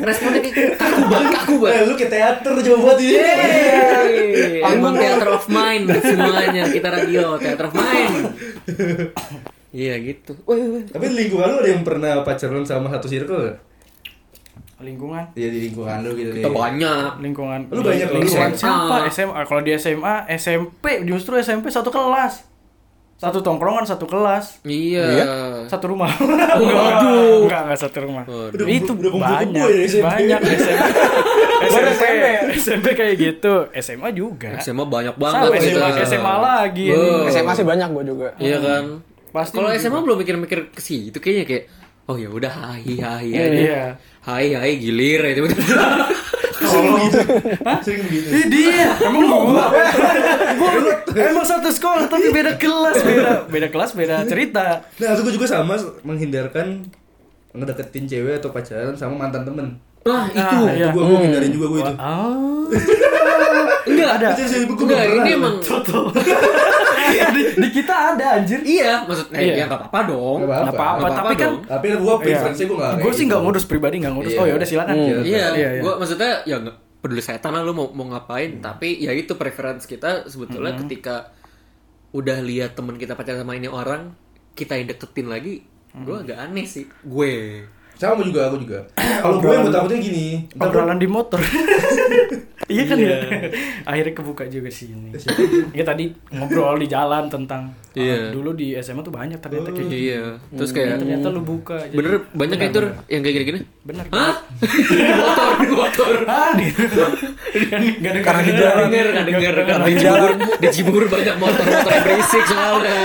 Speaker 2: Responnya kayak kaku banget, kaku
Speaker 1: Eh,
Speaker 2: banget.
Speaker 1: lu kayak teater coba buat ini.
Speaker 2: Emang theater of mind semuanya kita radio theater of mind. Iya gitu.
Speaker 1: Tapi lingkungan lu ada yang pernah pacaran sama satu circle gak?
Speaker 4: Lingkungan
Speaker 1: Iya di lingkungan lu gitu.
Speaker 2: Kita banyak.
Speaker 4: lingkungan
Speaker 1: Lu banyak
Speaker 4: lingkungan siapa
Speaker 2: SMA.
Speaker 4: SMA kalau di SMA SMP justru SMP satu kelas satu tongkrongan satu kelas
Speaker 2: Iya.
Speaker 4: satu rumah
Speaker 2: Waduh.
Speaker 4: enggak enggak satu rumah
Speaker 1: Udah
Speaker 4: itu
Speaker 1: udah
Speaker 4: banyak
Speaker 1: ya SMP.
Speaker 4: banyak SMP SMP
Speaker 3: SMP.
Speaker 4: SMP kayak gitu SMA juga
Speaker 2: SMA banyak
Speaker 4: sama
Speaker 2: banget.
Speaker 4: SMA,
Speaker 2: kita.
Speaker 4: SMA lagi
Speaker 2: Wow.
Speaker 3: SMA sih banyak gue juga
Speaker 2: Iya kan.
Speaker 4: Pasti
Speaker 2: Kalau. SMA belum mikir-mikir ke situ kayaknya kayak oh ya udah hai hai
Speaker 4: Iya.
Speaker 2: Hai hai gilir ya tiba-tiba.
Speaker 1: Sering begitu. Sering begitu.
Speaker 4: Ih dia, emang gua. gua emang satu sekolah tapi beda kelas, beda beda kelas, beda cerita.
Speaker 1: Nah, gue juga sama menghindarkan ngedeketin cewek atau pacaran sama mantan temen.
Speaker 2: Wah, itu.
Speaker 4: Ah,
Speaker 1: Itu
Speaker 4: iya.
Speaker 1: gue gue hindarin juga gue itu.
Speaker 4: Oh.
Speaker 2: Enggak
Speaker 4: ada.
Speaker 1: Gua
Speaker 2: Enggak, ini emang
Speaker 4: di, di kita ada anjir.
Speaker 2: iya, maksudnya
Speaker 4: Iya.
Speaker 2: ya enggak apa-apa dong.
Speaker 1: Nggak apa-apa.
Speaker 4: Tapi kan
Speaker 2: dong.
Speaker 1: Tapi gue preferensi gue nggak.
Speaker 4: Gue sih nggak ngurus pribadi nggak ngurus.
Speaker 1: Iya.
Speaker 4: Oh ya udah silakan.
Speaker 1: Hmm.
Speaker 2: Iya,
Speaker 4: Iya, iya.
Speaker 2: gua maksudnya ya nggak peduli setan lah lu mau mau ngapain, tapi ya itu preference kita sebetulnya ketika udah lihat temen kita pacaran sama ini orang, kita yang deketin lagi, gua agak aneh sih. Gue.
Speaker 1: Sama juga, aku juga. Kalau gue yang gue takutnya gini.
Speaker 4: Obrolan di motor. iya kan ya. Akhirnya kebuka juga sih ini. Iya tadi ngobrol di jalan tentang
Speaker 2: Iya.
Speaker 4: ah, dulu di SMA tuh banyak ternyata kayak gitu.
Speaker 2: Iya. Terus kayak
Speaker 4: Ternyata lu buka. jadi-
Speaker 2: bener banyak kayak itu yang kayak gini-gini.
Speaker 4: Bener.
Speaker 2: Hah? di motor, di motor.
Speaker 4: Di- Nggak ada
Speaker 3: Karena di
Speaker 2: Gak
Speaker 3: jalan.
Speaker 2: denger, gak denger, karena di Cibubur, di Cibubur banyak motor-motor yang berisik soalnya.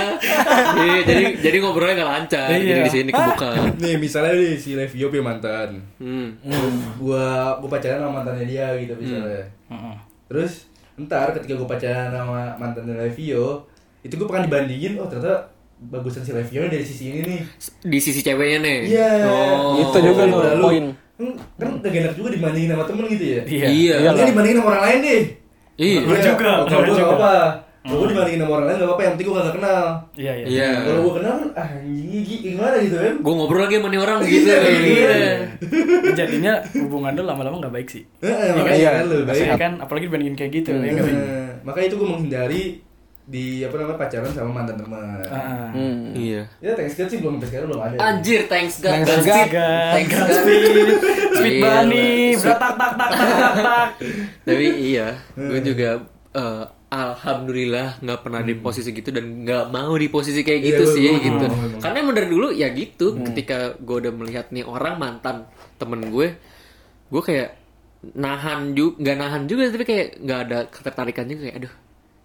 Speaker 2: Iya, jadi jadi ngobrolnya gak lancar.
Speaker 4: Iya.
Speaker 2: Jadi di sini kebuka.
Speaker 1: Nih misalnya nih si Levio mantan.
Speaker 2: Hmm.
Speaker 1: Gua gua pacaran sama mantannya dia gitu misalnya.
Speaker 4: Heeh.
Speaker 1: Terus ntar ketika gue pacaran sama mantannya Levio, itu gue pernah dibandingin, oh ternyata bagusan si Levio dari sisi ini nih.
Speaker 2: Di sisi ceweknya nih.
Speaker 1: Iya.
Speaker 2: Oh.
Speaker 3: Itu juga tuh
Speaker 1: Lalu,
Speaker 3: poin.
Speaker 1: Kan, kan udah gak enak juga dibandingin sama temen gitu ya.
Speaker 4: Iya.
Speaker 2: Iya.
Speaker 3: Iya.
Speaker 1: Ini dibandingin sama orang lain deh.
Speaker 2: Iya.
Speaker 4: Gua juga,
Speaker 1: Oh, Kalau gue
Speaker 4: juga.
Speaker 1: apa-apa. Kalau gue dibandingin sama orang lain gak apa-apa, yang penting gue gak kenal.
Speaker 4: Iya, iya.
Speaker 2: Iya.
Speaker 1: Kalau gue kenal ah gigi gimana gitu kan.
Speaker 2: Gue ngobrol lagi sama nih orang gitu.
Speaker 1: Iya,
Speaker 2: Iya.
Speaker 4: Jadinya hubungan lu lama-lama nggak baik sih.
Speaker 1: Makanya
Speaker 3: Iya.
Speaker 1: kan lu baik.
Speaker 4: Maksudnya kan apalagi dibandingin kayak gitu. ya
Speaker 1: makanya itu gue menghindari di apa namanya pacaran sama mantan teman.
Speaker 4: Ah, ah.
Speaker 3: Hmm.
Speaker 2: Iya.
Speaker 1: Ya thanks God sih belum sampai sekarang belum ada.
Speaker 2: Anjir, thanks God.
Speaker 3: Thanks
Speaker 2: Thanks
Speaker 3: God.
Speaker 2: God. Thanks God.
Speaker 4: Speed,
Speaker 2: Iya,
Speaker 4: bunny,
Speaker 2: Sweet-
Speaker 4: tak tak tak tak tak tak.
Speaker 2: Tapi iya, gue juga eh, alhamdulillah nggak pernah di posisi gitu dan nggak mau di posisi kayak
Speaker 1: Iya,
Speaker 2: gitu
Speaker 1: gue-
Speaker 2: sih
Speaker 1: gue
Speaker 2: gitu.
Speaker 1: mau, emang.
Speaker 2: Karena emang dari dulu ya gitu. Ketika gue udah melihat nih orang mantan temen gue, gue kayak nahan juga nggak nahan juga tapi kayak nggak ada ketertarikan juga kayak aduh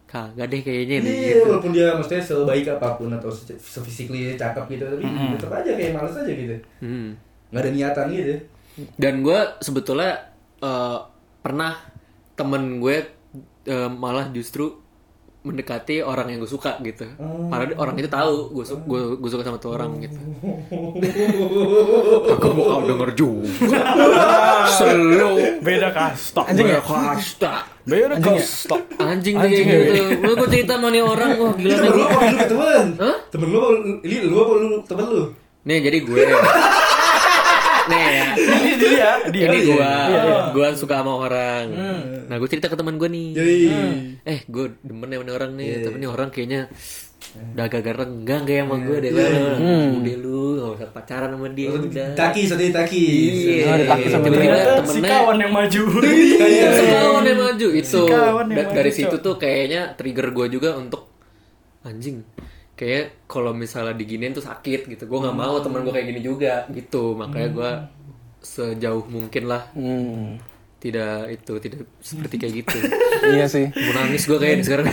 Speaker 2: kagak deh kayaknya nih
Speaker 1: Iya,
Speaker 2: gitu.
Speaker 1: walaupun dia maksudnya sebaik apa pun atau se- se-physically cakep gitu, tapi tetap aja kayak males aja gitu.
Speaker 2: Hmm.
Speaker 1: Nggak ada niatan gitu.
Speaker 2: dan gue sebetulnya eh, pernah temen gue eh, malah justru mendekati orang yang gue suka gitu. Padahal orang itu tahu gue su- gue gue suka sama tuh orang gitu. Aku mau kau denger juga. Selalu
Speaker 4: beda kasta.
Speaker 3: Anjing ya?
Speaker 2: kasta.
Speaker 4: Beda kasta.
Speaker 2: Anjing tuh kayak gitu. Lu gue cerita sama nih orang wah gila
Speaker 1: Temen lu apa lu temen?
Speaker 2: Hah?
Speaker 1: Temen lu apa lu, ini lu apa lu temen lu?
Speaker 2: nih jadi gue. ya
Speaker 4: dia dia
Speaker 2: ini
Speaker 4: Iya,
Speaker 2: gua.
Speaker 4: Iya, iya.
Speaker 2: gua suka sama orang. Nah gue cerita ke teman gue nih.
Speaker 1: Jadi
Speaker 2: eh gue demen sama orang nih. Tapi nih orang kayaknya udah agak renggang kayak sama gue deh udah lu gak usah pacaran sama dia udah.
Speaker 1: taki sedih taki.
Speaker 2: iya.
Speaker 3: Oh, ditaki sama
Speaker 4: ternyata si kawan yang maju.
Speaker 2: Iya, sekawan yang maju. Itu
Speaker 4: kawan yang maju,
Speaker 2: dari situ tuh kayaknya trigger gue juga untuk anjing kayak kalau misalnya diginiin tuh sakit gitu. Gue nggak mau teman gue kayak gini juga gitu. Makanya gue sejauh mungkin lah
Speaker 3: Hmm.
Speaker 2: tidak itu tidak seperti kayak gitu
Speaker 3: Iya sih.
Speaker 2: mau nangis gue kayak sekarang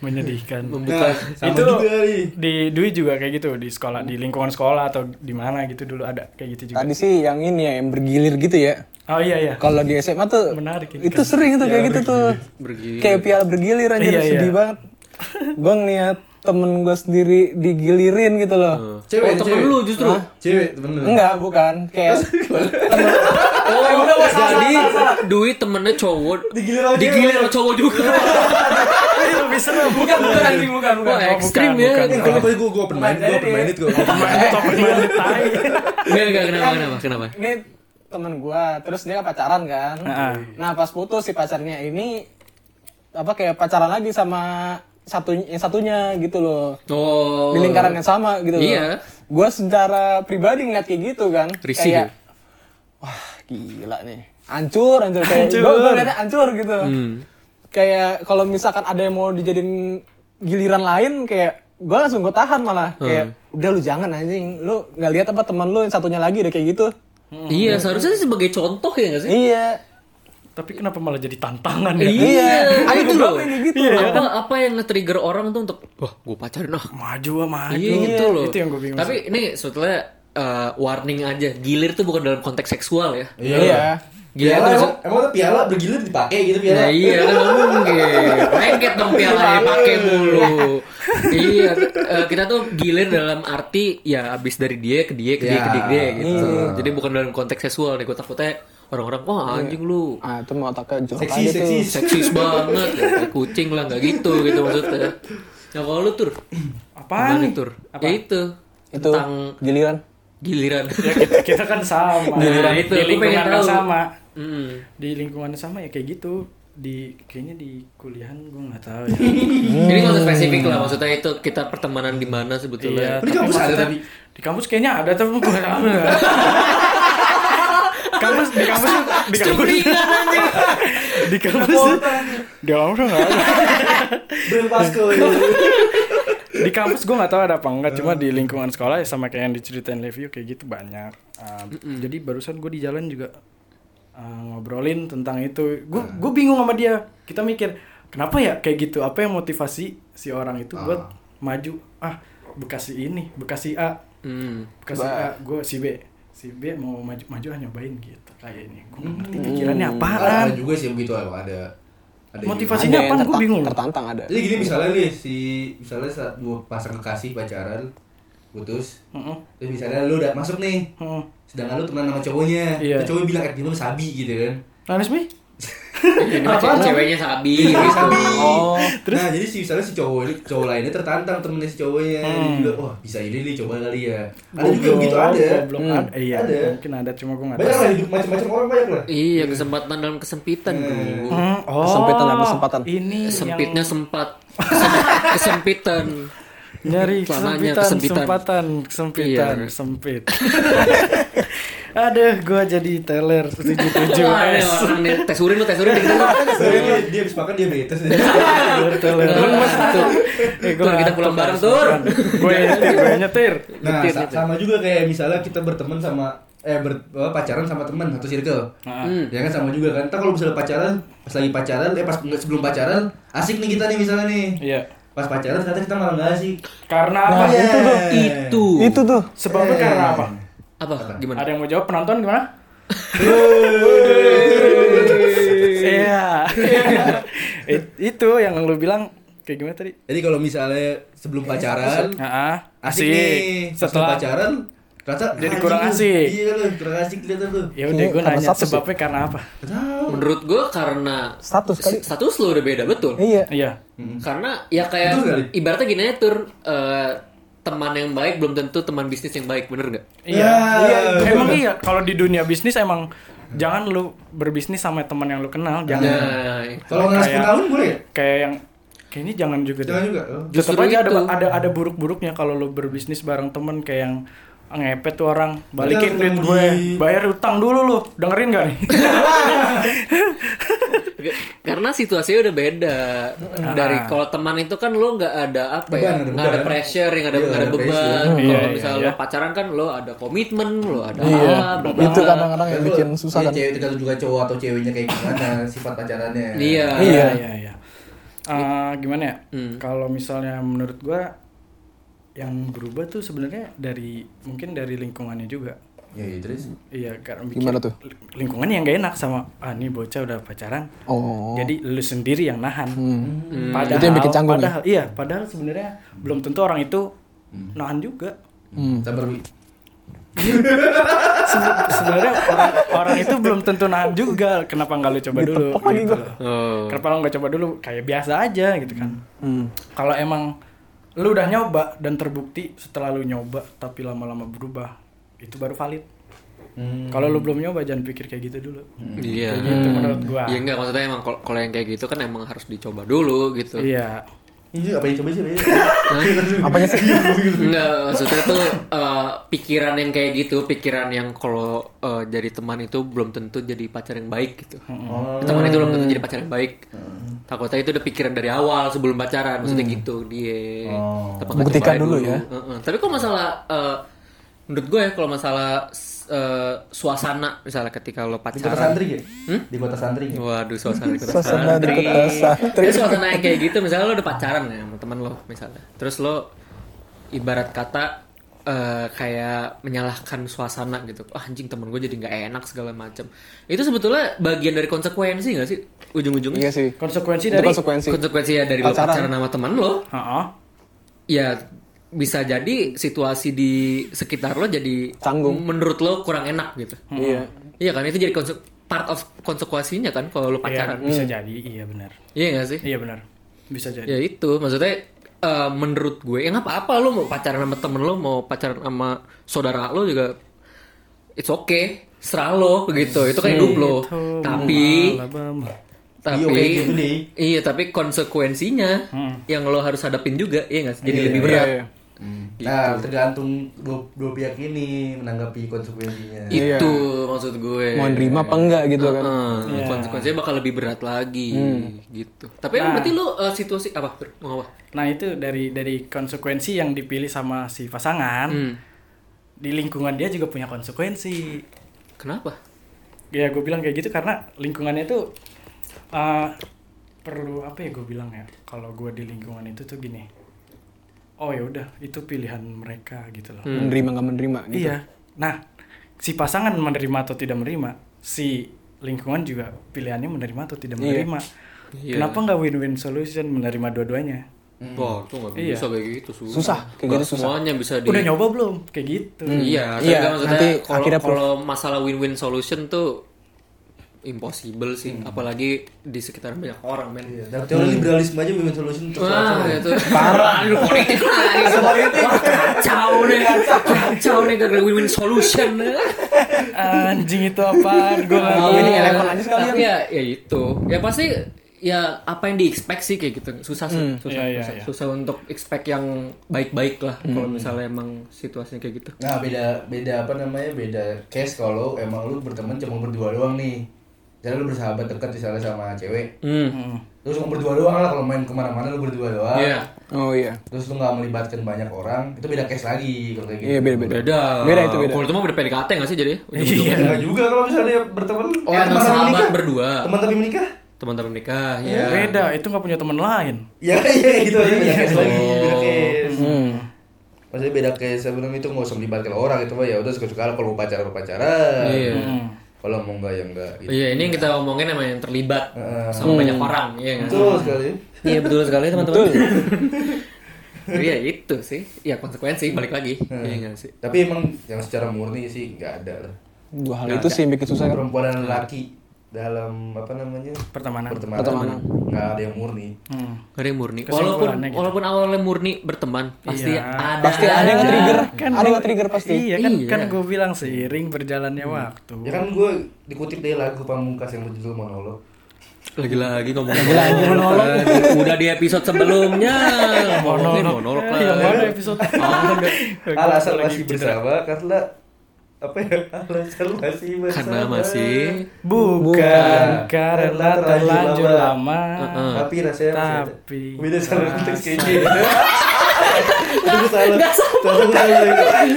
Speaker 4: menyedihkan
Speaker 2: membuka
Speaker 1: Sama
Speaker 4: itu
Speaker 1: juga
Speaker 4: di Dwi juga kayak gitu di sekolah di lingkungan sekolah atau di mana gitu dulu ada kayak gitu juga
Speaker 3: Tadi sih yang ini ya yang bergilir gitu ya.
Speaker 4: oh iya iya
Speaker 3: Kalau di SMA tuh
Speaker 4: Menarik ini
Speaker 3: itu sering tuh kayak gitu tuh.
Speaker 2: bergilir
Speaker 3: Kayak piala bergilir anjir
Speaker 4: Iya, iya.
Speaker 3: sedih banget. Gua ngeliat temen gue sendiri digilirin gitu loh.
Speaker 1: Cewek,
Speaker 2: oh temen
Speaker 1: cewek.
Speaker 2: lu justru
Speaker 1: Cewek temen lu.
Speaker 3: Enggak, bukan. Kayak
Speaker 2: oh jadi duit temennya cowok
Speaker 1: Digilir sama
Speaker 2: digilir sama cowok juga
Speaker 4: lebih serem
Speaker 3: bukan bukan anjing bukan bukan.
Speaker 2: wah ekstrim
Speaker 4: bukan,
Speaker 2: ya
Speaker 4: bukan.
Speaker 1: Eh, Kalau gue gue open minded, gue open minded gue.
Speaker 4: Top minded tai.
Speaker 2: Enggak, enggak, kenapa, kenapa, kenapa?
Speaker 3: Ini temen gua, terus dia pacaran kan. Nah pas putus si pacarnya ini apa kayak pacaran lagi sama satu yang satunya gitu loh.
Speaker 2: Oh.
Speaker 3: Di lingkaran yang sama gitu loh.
Speaker 2: Iya.
Speaker 3: Gua secara pribadi ngeliat kayak gitu kan.
Speaker 2: Risih
Speaker 3: kayak, wah gila nih. Hancur, hancur kayak gua, gua ngeliatnya hancur gitu.
Speaker 2: Hmm.
Speaker 3: Kayak kalau misalkan ada yang mau dijadiin giliran lain kayak gua langsung gue tahan malah kayak udah lu jangan anjing lu nggak lihat apa teman lu yang satunya lagi udah kayak gitu
Speaker 2: Iya, seharusnya sih sebagai contoh ya nggak sih?
Speaker 3: iya
Speaker 4: Tapi kenapa malah jadi tantangan ya?
Speaker 2: Iya,
Speaker 3: Ada
Speaker 2: itu loh.
Speaker 3: yang kayak gitu.
Speaker 2: Apa apa yang nge-trigger orang tuh untuk wah, gue pacarin ah.
Speaker 4: Maju ah, maju.
Speaker 2: Iya, gitu loh.
Speaker 4: Itu yang gue bingung.
Speaker 2: Tapi ini sebetulnya eh, warning aja. Gilir tuh bukan dalam konteks seksual ya.
Speaker 3: iya
Speaker 2: Gilir
Speaker 1: Piala
Speaker 2: tuh
Speaker 1: emang, emang tuh piala bergilir dipakai gitu piala.
Speaker 2: Ya iya kan mungkin. Lengket dong pialanya pakai mulu. iya, eh, kita tuh gilir dalam arti ya abis dari dia ke dia ke dia ke dia, ke dia gitu. Jadi bukan dalam konteks seksual nih. Gue takutnya orang-orang wah anjing lu
Speaker 3: ah itu mau otaknya jorok
Speaker 1: Seksi,
Speaker 3: aja tuh
Speaker 1: seksi.
Speaker 2: seksis banget ya, kayak kucing lah nggak gitu gitu maksudnya. Ya kalau lu tur,
Speaker 4: Apaan?
Speaker 2: gimana tur? Ya itu
Speaker 3: itu
Speaker 2: tentang
Speaker 3: giliran
Speaker 2: giliran.
Speaker 4: Ya, kita, kita kan sama.
Speaker 2: Giliran itu,
Speaker 4: di lingkungan yang sama.
Speaker 2: Mm.
Speaker 4: Di lingkungan yang sama ya kayak gitu. Di kayaknya di kuliahan gue nggak tahu ya.
Speaker 2: Jadi nggak usah spesifik lah maksudnya itu kita pertemanan di mana sebetulnya.
Speaker 4: Iya,
Speaker 1: Di kampus ada tapi.
Speaker 4: Di kampus kayaknya ada tapi gue nggak tahu. kampus di kampus di kampus. Di kampus di kampus nggak ada.
Speaker 1: Bel Pasco.
Speaker 4: di kampus gue nggak tahu ada apa enggak cuma di lingkungan sekolah ya sama kayak yang diceritain review kayak gitu banyak. Uh, jadi barusan gue di jalan juga uh, ngobrolin tentang itu. Gue gue bingung sama dia. Kita mikir kenapa ya kayak gitu? Apa yang motivasi si orang itu buat maju? Ah bekasi ini bekasi A.
Speaker 2: Hmm.
Speaker 4: bekasi A gue si B si B mau maju maju ah nyobain gitu kayak ini gue nggak ngerti pikirannya apaan
Speaker 1: Ada juga sih begitu ada. Ada.
Speaker 4: Motivasinya apaan gue bingung
Speaker 3: tertantang ada
Speaker 1: Jadi gini misalnya nih si misalnya saat dua pasang kekasih pacaran putus
Speaker 4: Heeh.
Speaker 1: terus misalnya lu udah masuk nih
Speaker 4: Heeh.
Speaker 1: sedangkan lu teman sama cowoknya
Speaker 4: Iya.
Speaker 1: terus cowoknya bilang eh gimana sabi gitu kan
Speaker 4: Nangis mi?
Speaker 2: Ini mah cewek- ceweknya sabi
Speaker 1: Iya,
Speaker 2: gitu.
Speaker 1: sabi.
Speaker 3: Oh.
Speaker 1: nah jadi si misalnya si cowok ini cowok lainnya tertantang temennya si cowoknya
Speaker 4: Hmm.
Speaker 1: Dia bilang wah bisa ini nih coba kali ya ada juga begitu ada
Speaker 4: Goblok
Speaker 3: Hmm.
Speaker 4: ada. Iya,
Speaker 1: Ada.
Speaker 4: mungkin ada cuma gue nggak
Speaker 1: banyak
Speaker 4: tahu.
Speaker 1: lah hidup macam-macam orang banyak lah
Speaker 2: Iya, kesempatan dalam kesempitan, Bro.
Speaker 4: Hmm, oh,
Speaker 3: Kesempitan dan kesempatan.
Speaker 4: Ini
Speaker 2: Sempitnya
Speaker 4: yang
Speaker 2: sempat. Kesem- kesempitan.
Speaker 4: nyari
Speaker 2: Celananya
Speaker 4: kesempitan,
Speaker 2: kesempitan.
Speaker 4: kesempatan, kesempitan,
Speaker 2: Iya.
Speaker 4: sempit. Aduh, gue jadi teller 77
Speaker 2: Wah, ini
Speaker 4: S.
Speaker 2: orang nih, tes urin lu, tes urin dikit lu.
Speaker 1: Dia, dia habis makan diabetes
Speaker 4: Teller, teller.
Speaker 2: Tuh.
Speaker 4: Eh,
Speaker 2: Tur, kita pulang bareng, Tur.
Speaker 4: Gue nyetir, gue nyetir.
Speaker 1: nah sama juga kayak misalnya kita berteman sama eh ber, apa, pacaran sama teman satu circle.
Speaker 4: Nah,
Speaker 2: Hmm.
Speaker 1: Ya kan sama juga kan. Ntar kalau misalnya pacaran, pas lagi pacaran, eh pas sebelum pacaran, asik nih kita nih misalnya nih.
Speaker 4: Iya.
Speaker 1: Pas pacaran ternyata kita malah nggak asik.
Speaker 4: Karena apa?
Speaker 1: Iya.
Speaker 2: Itu.
Speaker 3: Itu tuh.
Speaker 4: Sebabnya karena apa?
Speaker 2: Apa? Gimana?
Speaker 4: Ada yang mau jawab penonton gimana? Iya. It- itu yang lu bilang kayak gimana tadi?
Speaker 1: Jadi kalau misalnya sebelum pacaran,
Speaker 4: Heeh.
Speaker 1: asik, nih.
Speaker 4: Setelah
Speaker 1: pacaran, ternyata
Speaker 4: Jadi
Speaker 1: anjing
Speaker 4: kurang asik.
Speaker 1: Iya lu, kurang asik kelihatan tuh.
Speaker 4: ya udah gue nanya
Speaker 3: status ya?
Speaker 4: sebabnya karena apa?
Speaker 2: Menurut gue karena
Speaker 3: Status kali.
Speaker 2: status lo udah beda betul.
Speaker 3: Iya.
Speaker 4: Iya.
Speaker 2: Karena ya kayak ibaratnya gini aja tur eh, teman yang baik belum tentu teman bisnis yang baik, bener nggak?
Speaker 4: Iya.
Speaker 1: Ya,
Speaker 4: iya.
Speaker 1: betul.
Speaker 4: Emang iya kalau di dunia bisnis emang jangan lu berbisnis sama teman yang lu kenal, jangan.
Speaker 2: Nah,
Speaker 1: Kalau nggak
Speaker 4: Kayak-
Speaker 1: 10 tahun boleh ya?
Speaker 4: Kayak yang kayak ini jangan juga deh.
Speaker 1: Jangan juga. Oh.
Speaker 2: Justru
Speaker 4: aja ada ada ada buruk-buruknya kalau lu berbisnis bareng temen kayak yang ngepet tuh orang balikin duit gue bayar utang dulu lu dengerin gak nih
Speaker 2: karena situasinya udah beda. Dari
Speaker 4: Ah.
Speaker 2: kalau teman itu kan lo nggak ada apa
Speaker 1: Beban,
Speaker 2: ya,
Speaker 1: ada
Speaker 2: nggak ada pressure, nggak ada
Speaker 1: Iya,
Speaker 2: nggak ada
Speaker 1: ada
Speaker 2: beban. Kalau
Speaker 4: Iya,
Speaker 2: misalnya
Speaker 4: iya,
Speaker 2: lo pacaran kan lo ada komitmen, lo ada
Speaker 3: Iya.
Speaker 2: apa,
Speaker 3: Itu kadang-kadang yang bikin susah
Speaker 1: Iya,
Speaker 3: kan.
Speaker 1: cewek tergantung juga cowok atau ceweknya kayak gimana sifat pacarannya.
Speaker 2: Iya.
Speaker 3: Iya.
Speaker 4: iya iya Eh, gimana ya
Speaker 2: Hmm.
Speaker 4: kalau misalnya menurut gua yang berubah tuh sebenarnya dari mungkin dari lingkungannya juga
Speaker 1: Ya, iya, terus.
Speaker 4: iya karena bikin
Speaker 3: Gimana tuh?
Speaker 4: lingkungan yang gak enak sama ah nih bocah udah pacaran
Speaker 3: Oh.
Speaker 4: jadi lu sendiri yang nahan
Speaker 3: Hmm.
Speaker 4: padahal
Speaker 3: Itu yang bikin canggung ya?
Speaker 4: padahal iya padahal sebenarnya belum tentu orang itu nahan juga
Speaker 3: Hmm.
Speaker 1: Sabar, Wi.
Speaker 4: Se- sebenarnya orang, orang itu belum tentu nahan juga kenapa nggak lu coba dulu
Speaker 3: Ditepok lagi
Speaker 4: gitu loh.
Speaker 2: Oh.
Speaker 4: kenapa lu nggak coba dulu kayak biasa aja gitu kan
Speaker 3: Hmm.
Speaker 4: kalau emang lu udah nyoba dan terbukti setelah lu nyoba tapi lama-lama berubah itu baru valid
Speaker 1: Hmm.
Speaker 4: kalau lu belum nyoba jangan pikir kayak gitu dulu
Speaker 2: Iya.
Speaker 4: kayak gitu menurut gua
Speaker 2: Iya enggak maksudnya emang kalau yang kayak gitu kan emang harus dicoba dulu gitu.
Speaker 4: iya
Speaker 1: Ini apa yang coba sih?
Speaker 3: Apanya sih?
Speaker 2: Enggak, maksudnya tuh eh, pikiran yang kayak gitu, pikiran yang kalau eh, jadi teman itu belum tentu jadi pacar yang baik gitu.
Speaker 1: Oh.
Speaker 2: Teman itu belum tentu jadi pacar yang baik. Takutnya itu udah pikiran dari awal sebelum pacaran, maksudnya gitu dia.
Speaker 1: Oh.
Speaker 2: Apa
Speaker 3: Buktikan
Speaker 2: cobain
Speaker 3: dulu ya.
Speaker 2: Heeh. Tapi kalau masalah eh, menurut gue ya kalau masalah eh, suasana misalnya ketika lo
Speaker 1: Di kota
Speaker 2: pacaran.
Speaker 1: santri ya? Di kota santri. ya?
Speaker 2: Waduh, suasana di kota
Speaker 3: Suasana di
Speaker 2: santri.
Speaker 3: kota santri.
Speaker 2: Ya, suasana yang kayak gitu, misalnya lo udah pacaran ya sama teman lo misalnya. Terus lo ibarat kata eh, kayak menyalahkan suasana gitu. Ah, anjing temen gue jadi nggak enak segala macam. Itu sebetulnya bagian dari konsekuensi nggak sih ujung-ujungnya?
Speaker 3: Iya sih.
Speaker 4: konsekuensi
Speaker 3: Itu
Speaker 4: dari
Speaker 3: konsekuensi.
Speaker 2: Konsekuensi ya dari lo
Speaker 3: Pacaran.
Speaker 2: pacaran sama teman lo,
Speaker 4: Heeh.
Speaker 2: ya bisa jadi situasi di sekitar lo jadi
Speaker 3: Canggung.
Speaker 2: menurut lo kurang enak gitu.
Speaker 3: Iya.
Speaker 2: Iya kan? Itu jadi konse- part of konsekuensinya kan kalau lo
Speaker 4: Iya,
Speaker 2: pacaran.
Speaker 4: bisa jadi. Iya benar.
Speaker 2: Iya gak sih?
Speaker 4: iya benar. Bisa jadi.
Speaker 2: Ya itu. Maksudnya eh, menurut gue ya nggak apa-apa lo mau pacaran sama temen lo mau pacaran sama saudara lo juga it's okay. Serah lo gitu itu kan hidup lo. Tapi tapi
Speaker 1: Iya, gitu
Speaker 2: iya tapi konsekuensinya yang lo harus hadapin juga iya nggak sih? jadi
Speaker 1: Iya,
Speaker 2: lebih
Speaker 3: Iya,
Speaker 2: berat
Speaker 3: iya.
Speaker 1: Nah, tergantung dua, dua pihak ini menanggapi konsekuensinya.
Speaker 2: itu maksud gue
Speaker 3: Mau nerima apa enggak gitu kan.
Speaker 2: Heeh,
Speaker 4: Iya.
Speaker 2: konsekuensinya bakal lebih berat lagi gitu tapi emang berarti lo eh, situasi apa mau apa
Speaker 4: Nah itu dari dari konsekuensi yang dipilih sama si pasangan
Speaker 2: Hmm.
Speaker 4: di lingkungan dia juga punya konsekuensi.
Speaker 2: kenapa
Speaker 4: Ya gue bilang kayak gitu karena lingkungannya itu uh, perlu apa ya gue bilang ya kalau gue di lingkungan itu tuh gini. Oh ya udah itu pilihan mereka gitu loh.
Speaker 3: Menerima nggak menerima gitu.
Speaker 4: Iya. Nah si pasangan menerima atau tidak menerima, si lingkungan juga pilihannya menerima atau tidak
Speaker 3: Iya.
Speaker 4: menerima.
Speaker 2: Iya.
Speaker 4: Kenapa nggak win-win solution menerima dua-duanya?
Speaker 2: Wah, itu nggak
Speaker 4: Iya.
Speaker 2: bisa kayak gitu susah.
Speaker 3: Susah, kayak gitu susah.
Speaker 2: Semuanya bisa di.
Speaker 4: Udah nyoba belum? Kayak gitu.
Speaker 2: Iya, tapi
Speaker 3: Iya,
Speaker 2: maksudnya
Speaker 3: nanti
Speaker 2: kalau
Speaker 3: akhirnya
Speaker 2: kalau masalah win-win solution tuh impossible sih, apalagi di sekitar banyak orang men.
Speaker 1: Iya, dalam teori liberalisme aja women solution untuk soal-soal.
Speaker 2: itu parah. Aduh, politik lagi. Wah, kacau nih, kacau nih gara win-win solution.
Speaker 4: Anjing itu apa? Gue nggak tahu.
Speaker 3: ini elemen aja sekalian.
Speaker 2: Ya, ya itu. Ya pasti ya apa yang di expect sih kayak gitu. Susah sih, susah,
Speaker 4: Iya, iya,
Speaker 2: susah,
Speaker 4: iya.
Speaker 2: susah untuk expect yang baik-baik lah kalau misalnya emang situasinya kayak gitu.
Speaker 1: Nah, beda beda apa namanya? Beda case kalau emang lu berteman cuma berdua doang nih. Misalnya lu bersahabat dekat misalnya sama cewek
Speaker 2: Hmm.
Speaker 4: Hmm.
Speaker 1: terus lu berdua doang lah kalau main ke mana-mana lu berdua doang
Speaker 2: Iya.
Speaker 3: Oh iya.
Speaker 1: terus lu nggak melibatkan banyak orang itu beda case lagi kalau kayak gitu
Speaker 3: Iya beda beda.
Speaker 2: Beda.
Speaker 3: Beda itu beda.
Speaker 2: Kalau itu mah udah PDKT nggak sih jadi?
Speaker 1: Iya juga kalau misalnya berteman
Speaker 2: Oh,
Speaker 1: ya, teman tapi
Speaker 2: sahabat
Speaker 1: menikah.
Speaker 2: berdua.
Speaker 1: teman tapi menikah
Speaker 2: Teman-teman nikah, ya.
Speaker 4: Beda, itu nggak punya teman lain.
Speaker 1: ya iya gitu aja beda case lagi beda case
Speaker 3: Hmm.
Speaker 1: maksudnya beda case sebelum itu nggak usah melibatkan orang itu mah ya udah suka-suka lah kalau mau pacaran pacaran
Speaker 2: Iya.
Speaker 4: Hmm.
Speaker 1: kalau mau enggak ya enggak gitu.
Speaker 2: Iya, ini yang kita ngomongin emang yang terlibat
Speaker 1: Heeh.
Speaker 2: sama banyak orang, iya nggak?
Speaker 1: betul sekali
Speaker 2: Iya betul sekali teman-teman. Iya itu sih, ya konsekuensi balik lagi, iya nggak sih?
Speaker 1: tapi emang yang secara murni sih nggak ada lah
Speaker 3: Dua hal itu sih yang bikin susah kan.
Speaker 1: perempuan dan laki dalam apa namanya
Speaker 4: Pertemanan.
Speaker 1: pertemanan,
Speaker 3: Pertemanan.
Speaker 1: nggak ada yang murni
Speaker 4: Hmm.
Speaker 2: Gak ada yang murni. Walaupun
Speaker 4: gitu.
Speaker 2: walaupun awalnya murni berteman, pasti
Speaker 4: Iya.
Speaker 2: ada.
Speaker 3: Pasti ada yang trigger.
Speaker 4: Kan
Speaker 3: ada yang trigger pasti.
Speaker 4: Iya kan,
Speaker 2: Iya.
Speaker 4: kan gue bilang seiring berjalannya waktu.
Speaker 1: ya kan gue dikutip dari lagu pamungkas yang berjudul monolog
Speaker 2: Lagi-lagi ngomongin Lagi-lagi monolog. Udah di episode sebelumnya ngomongin monolog lah.
Speaker 4: Mana episode?
Speaker 2: Ada.
Speaker 1: alasan masih bersama karena apa ya? Alasan masih bersama
Speaker 2: Karena masih
Speaker 4: Bukan karena terlanjur lama.
Speaker 2: Heeh.
Speaker 1: tapi rasanya masih ada.
Speaker 4: Tapi
Speaker 1: beda salah konteks kayaknya. Itu salah salah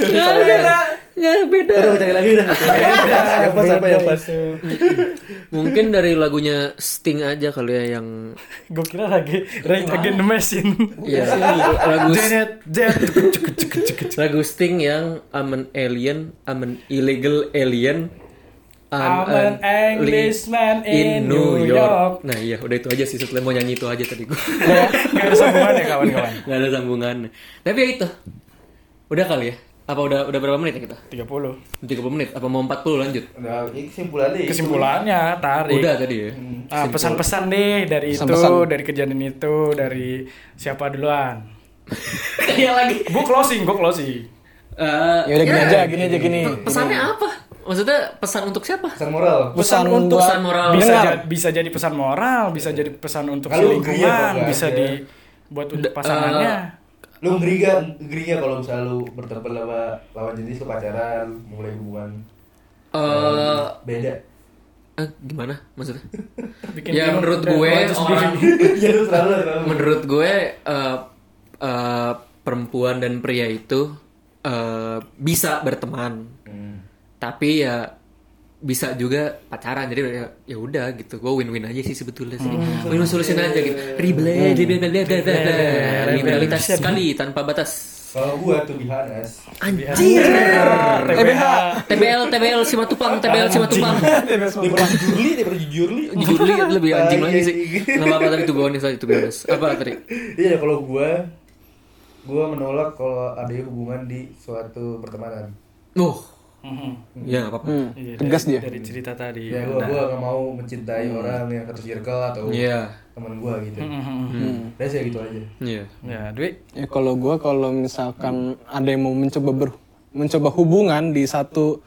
Speaker 1: salah
Speaker 2: Nggak beda.
Speaker 1: Udah cari lagi udah. Yang pas apa yang pas?
Speaker 2: Mungkin dari lagunya Sting aja kali ya yang
Speaker 4: gue kira lagi Rage Against the Machine.
Speaker 2: Iya, lagu lagu Sting yang I'm an alien, I'm an illegal alien.
Speaker 4: I'm an Englishman in New York.
Speaker 2: Nah iya udah itu aja sih setelah mau nyanyi itu aja tadi gue.
Speaker 4: Gak ada sambungannya kawan-kawan.
Speaker 2: Gak ada sambungannya. Tapi ya itu. Udah kali ya? Apa udah udah berapa menit ya kita?
Speaker 4: 30.
Speaker 2: 30 menit? Apa mau 40 lanjut?
Speaker 1: Nah, ini kesimpulannya. itu.
Speaker 4: Kesimpulannya tarik.
Speaker 2: Udah tadi ya.
Speaker 4: Ah, pesan-pesan deh dari itu,
Speaker 3: Pesan-pesan.
Speaker 4: dari kejadian itu, dari siapa duluan.
Speaker 2: Kayak lagi.
Speaker 4: Gue closing, gue closing.
Speaker 2: Eh,
Speaker 3: Ya udah gini aja, gini aja gini.
Speaker 2: Pesannya apa? Maksudnya pesan untuk siapa?
Speaker 1: Pesan moral.
Speaker 3: Pesan
Speaker 4: untuk
Speaker 3: buat
Speaker 2: pesan moral.
Speaker 4: bisa
Speaker 3: pendengar.
Speaker 4: ja- bisa jadi pesan moral, bisa jadi pesan untuk si
Speaker 1: Kalau
Speaker 4: lingkungan,
Speaker 1: nggak
Speaker 4: bisa
Speaker 1: ada.
Speaker 4: di buat untuk pasangannya.
Speaker 1: Lu ngeri gak? Ngeri gak kalau misalnya lu bertemu sama lawan jenis lu pacaran, mulai hubungan
Speaker 2: Eh,
Speaker 1: beda.
Speaker 2: eh, gimana maksudnya?
Speaker 4: Bikin
Speaker 2: ya
Speaker 4: film
Speaker 2: menurut gue orang
Speaker 1: Iya lu selalu selalu.
Speaker 2: menurut gue eh, eh, perempuan dan pria itu eh, bisa berteman
Speaker 1: Hmm.
Speaker 2: tapi ya bisa juga pacaran. Jadi ya udah gitu. Gue win-win aja sih sebetulnya sih. Win-win solution aja gitu. Ribet ribet ribet ribet liberalitas sekali tanpa batas.
Speaker 1: Kalau gua tuh bihanas.
Speaker 2: anjir!
Speaker 4: TBH.
Speaker 2: TBL TBL Simatupang TBL Simatupang
Speaker 1: Daripada jujur li, daripada jujur li.
Speaker 2: jujur li lebih anjing lagi sih. Nggak apa-apa tapi itu gue saja itu biasa apa tadi?
Speaker 1: Iya kalau gua gua menolak kalau ada hubungan di suatu pertemanan.
Speaker 2: oh
Speaker 4: Mhm.
Speaker 2: ya nggak apa-apa
Speaker 3: Hmm,
Speaker 4: Iya,
Speaker 3: tegas
Speaker 4: dari,
Speaker 3: dia.
Speaker 4: dari cerita tadi.
Speaker 1: Ya gua gua gak mau mencintai orang yang satu circle atau
Speaker 2: Iya.
Speaker 1: teman gua gitu.
Speaker 4: Mhm.
Speaker 1: Udah sih gitu aja.
Speaker 2: iya
Speaker 4: Ya, Dwi.
Speaker 3: Ya kalau gua kalau misalkan ada yang mau mencoba ber mencoba hubungan di satu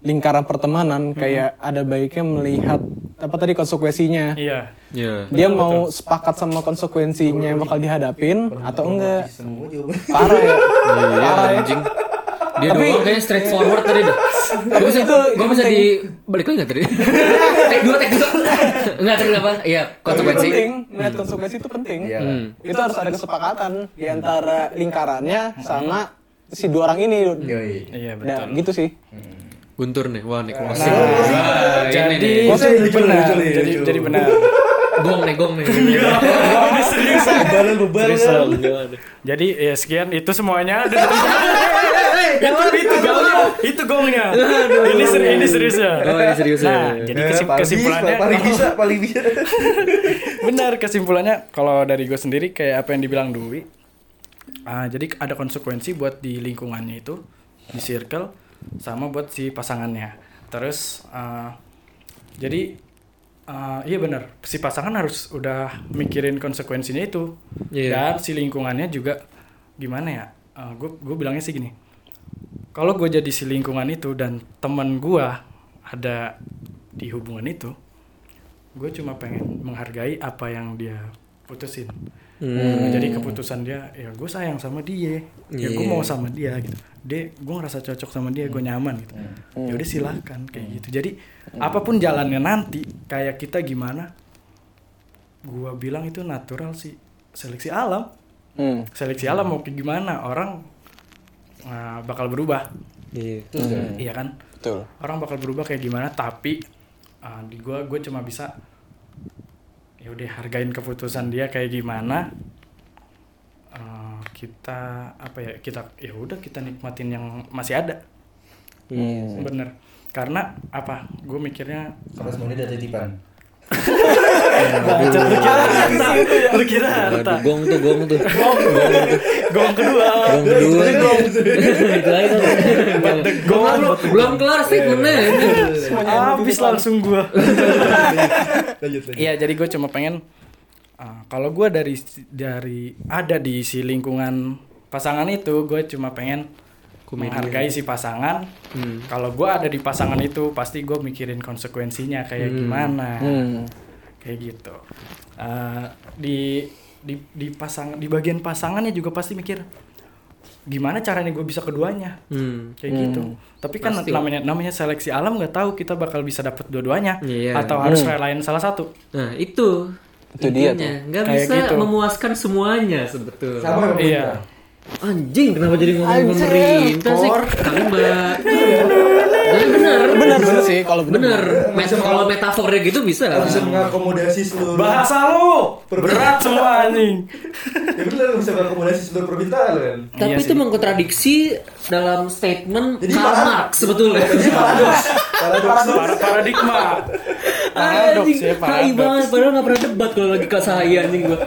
Speaker 3: lingkaran pertemanan kayak ada baiknya melihat apa tadi konsekuensinya.
Speaker 4: Iya.
Speaker 2: iya
Speaker 3: Dia mau sepakat sama konsekuensinya yang bakal dihadapin atau enggak.
Speaker 1: Semua jawaban.
Speaker 3: Parah ya.
Speaker 2: Iya. Dia doang kayaknya straight forward tadi dah. Gue bisa, gue bisa di balik lagi nggak tadi? tek dua, tek dua. Enggak tadi apa? Iya
Speaker 3: Tapi
Speaker 2: konsekuensi.
Speaker 3: penting, melihat konsekuensi itu penting.
Speaker 1: Iya.
Speaker 2: Hmm.
Speaker 3: Itu harus ada kesepakatan di antara lingkarannya sama si dua orang ini.
Speaker 4: Iya,
Speaker 3: Nah,
Speaker 4: betul.
Speaker 3: gitu sih.
Speaker 2: Guntur nih, wah nih closing.
Speaker 4: Nah, jadi
Speaker 3: lucu,
Speaker 4: benar. Jadi jadi benar.
Speaker 2: gong nih, gong nih.
Speaker 4: Ini serius.
Speaker 1: Bebalan.
Speaker 2: Serius.
Speaker 4: Jadi ya sekian itu semuanya. Itu itu gongnya, itu gongnya. Ini serius, ini serius ya.
Speaker 2: Oh, ini serius ya.
Speaker 4: Nah, jadi
Speaker 1: Eh,
Speaker 4: kesimpulannya
Speaker 1: paling bisa, paling bisa.
Speaker 4: benar kesimpulannya kalau dari gue sendiri kayak apa yang dibilang Dwi. Ah, jadi ada konsekuensi buat di lingkungannya itu, di circle, sama buat si pasangannya. Terus ah, jadi ah, iya benar, si pasangan harus udah mikirin konsekuensinya itu.
Speaker 2: Iya.
Speaker 4: Dan si lingkungannya juga gimana ya? gue gue bilangnya sih gini. Kalau gue jadi si lingkungan itu dan teman gue ada di hubungan itu, gue cuma pengen menghargai apa yang dia putusin. Nah, jadi keputusan dia ya gue sayang sama dia. Ya gue mau sama dia gitu. Dia gue ngerasa cocok sama dia gue nyaman gitu. Ya udah silahkan kayak gitu. Jadi apa pun jalannya nanti kayak kita gimana gue bilang itu natural sih. Seleksi alam.
Speaker 3: Hmm.
Speaker 4: seleksi alam mau kayak gimana? Orang uh, bakal berubah
Speaker 2: Iya.
Speaker 1: Kan?
Speaker 4: iya kan
Speaker 3: Betul.
Speaker 4: orang bakal berubah kayak gimana tapi uh, di gua gue cuma bisa ya udah hargain keputusan dia kayak gimana Uh, kita apa ya kita ya udah kita nikmatin yang masih ada
Speaker 2: Iya.
Speaker 4: bener karena apa gue mikirnya
Speaker 1: Sama semuanya udah titipan.
Speaker 4: Kira harta. Kira harta.
Speaker 2: Gong tuh, gong tuh.
Speaker 4: gong. Kedua.
Speaker 2: Gong kedua. Itu aja tuh.
Speaker 4: gong.
Speaker 2: Belum, kelar statementnya.
Speaker 4: habis langsung gua. Iya, jadi gue cuma pengen ah, kalau gue dari dari ada di si lingkungan pasangan itu, gue cuma pengen menghargai si pasangan. Kalau gue ada di pasangan itu, pasti gue mikirin konsekuensinya kayak gimana,
Speaker 3: Hmm.
Speaker 4: Kayak gitu. Ah, di di di pasang di bagian pasangannya juga pasti mikir gimana caranya gue bisa keduanya
Speaker 2: Hmm.
Speaker 4: kayak gitu. Tapi kan
Speaker 2: Pasti.
Speaker 4: namanya namanya seleksi alam nggak tahu kita bakal bisa dapat dua-duanya
Speaker 2: Iya.
Speaker 4: atau harus relain salah satu.
Speaker 2: Nah, itu.
Speaker 3: Itu dia
Speaker 2: Intinya. Nggak
Speaker 4: Kayak
Speaker 2: bisa
Speaker 4: gitu.
Speaker 2: memuaskan semuanya sebetulnya.
Speaker 1: Sama
Speaker 4: Iya.
Speaker 2: Anjing, kenapa jadi ngomong pemerintah sih? Kali mbak. Bener.
Speaker 3: Benar benar sih kalau benar.
Speaker 2: Bener. Met- kalau metafornya gitu bisa.
Speaker 1: Nggak bisa mengakomodasi seluruh
Speaker 4: Bahasa lu berat semua anjing.
Speaker 1: ya bener bisa mengakomodasi seluruh permintaan kan
Speaker 2: Tapi
Speaker 4: Iya
Speaker 2: itu mengkontradiksi dalam statement
Speaker 1: Jadi
Speaker 2: Karl. Marx sebetulnya.
Speaker 1: paradoks paradoks
Speaker 4: Para paradigma. Paradoks ya, paradoks.
Speaker 2: banget padahal gak pernah debat kalau lagi kelas saya anjing gua.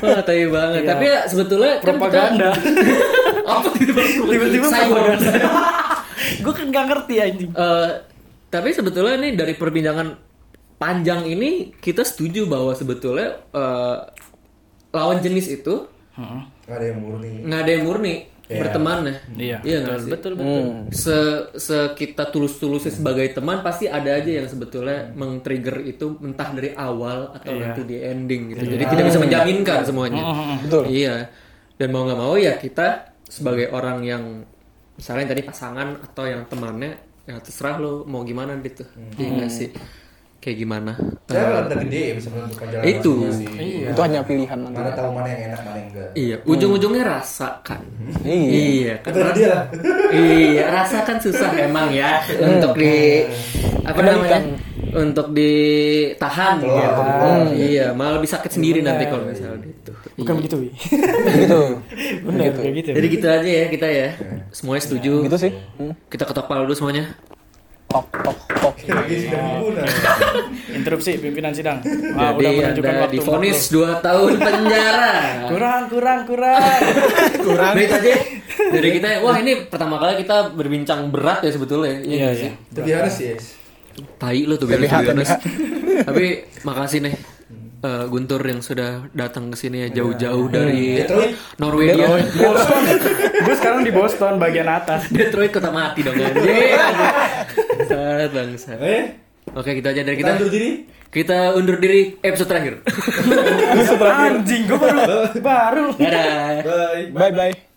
Speaker 2: Wah, tai banget.
Speaker 4: Iya.
Speaker 2: Tapi ya sebetulnya kan
Speaker 4: Propaganda.
Speaker 2: apa tiba-tiba
Speaker 4: Tiba-tiba propaganda. Gue kan gak ngerti anjing.
Speaker 2: Eh, tapi sebetulnya nih dari perbincangan panjang ini kita setuju bahwa sebetulnya eh, lawan jenis itu
Speaker 1: nggak ada yang murni
Speaker 2: nggak ada yang murni
Speaker 1: Iya.
Speaker 2: berteman ya.
Speaker 4: Iya,
Speaker 2: iya nggak sih?
Speaker 4: betul betul.
Speaker 2: Se, se kita tulus-tulusnya sebagai teman pasti ada aja yang sebetulnya meng-trigger itu entah dari awal atau
Speaker 4: Iya.
Speaker 2: nanti di ending gitu. Jadi tidak bisa menjaminkan semuanya.
Speaker 3: Betul.
Speaker 2: Iya. Dan mau nggak mau ya kita sebagai orang yang misalnya tadi pasangan atau yang temannya ya terserah lo mau gimana gitu. Iya nggak sih? Kayak gimana?
Speaker 1: saya udah gede ya bisa menentukan jalan
Speaker 2: Itu.
Speaker 1: masing-masing.
Speaker 3: Itu hanya pilihan nanti.
Speaker 1: mana tahu mana yang enak mana yang enggak
Speaker 2: Iya, ujung-ujungnya rasakan.
Speaker 3: Iya.
Speaker 2: Iya, kan
Speaker 1: Betul dia lah
Speaker 2: iya, rasakan susah emang ya untuk di apa namanya? Untuk ditahan
Speaker 1: Keluar.
Speaker 2: gitu.
Speaker 3: Hmm.
Speaker 2: Iya, malah lebih sakit sendiri nanti kalau misalnya gitu.
Speaker 4: Bukan
Speaker 2: Iya.
Speaker 4: begitu, Wi.
Speaker 3: Gitu.
Speaker 4: Benar kayak gitu.
Speaker 2: Jadi gitu aja ya kita ya. Semuanya setuju.
Speaker 3: Gitu sih. Hmm.
Speaker 2: Kita ketok palu dulu semuanya.
Speaker 3: Tok tok tok.
Speaker 1: sudah guna
Speaker 4: interupsi pimpinan sidang. Wah,
Speaker 2: Jadi
Speaker 4: udah menunjukkan waktu
Speaker 2: difonis
Speaker 4: 40.
Speaker 2: 2 tahun penjara.
Speaker 4: kurang kurang kurang.
Speaker 3: Kurang.
Speaker 2: Nah, itu aja dari kita. Wah, ini pertama kali kita berbincang berat ya sebetulnya.
Speaker 4: Iya, iya.
Speaker 1: be honest yes
Speaker 2: Tai lo tuh
Speaker 3: TBH, TBH.
Speaker 2: Tapi makasih nih eh, Guntur yang sudah datang ke sini ya jauh-jauh dari
Speaker 1: Detroit.
Speaker 2: Norwegia.
Speaker 4: Boston. Gue sekarang di Boston bagian atas.
Speaker 2: Detroit kota mati dong anjing. Bangsat, bangsat.
Speaker 1: eh
Speaker 2: Oke, gitu aja dari
Speaker 1: kita
Speaker 2: kita.
Speaker 1: undur diri
Speaker 2: Kita undur diri episode terakhir.
Speaker 4: Anjing, gue baru baru.
Speaker 2: Dadah.
Speaker 1: bye
Speaker 3: Bye bye.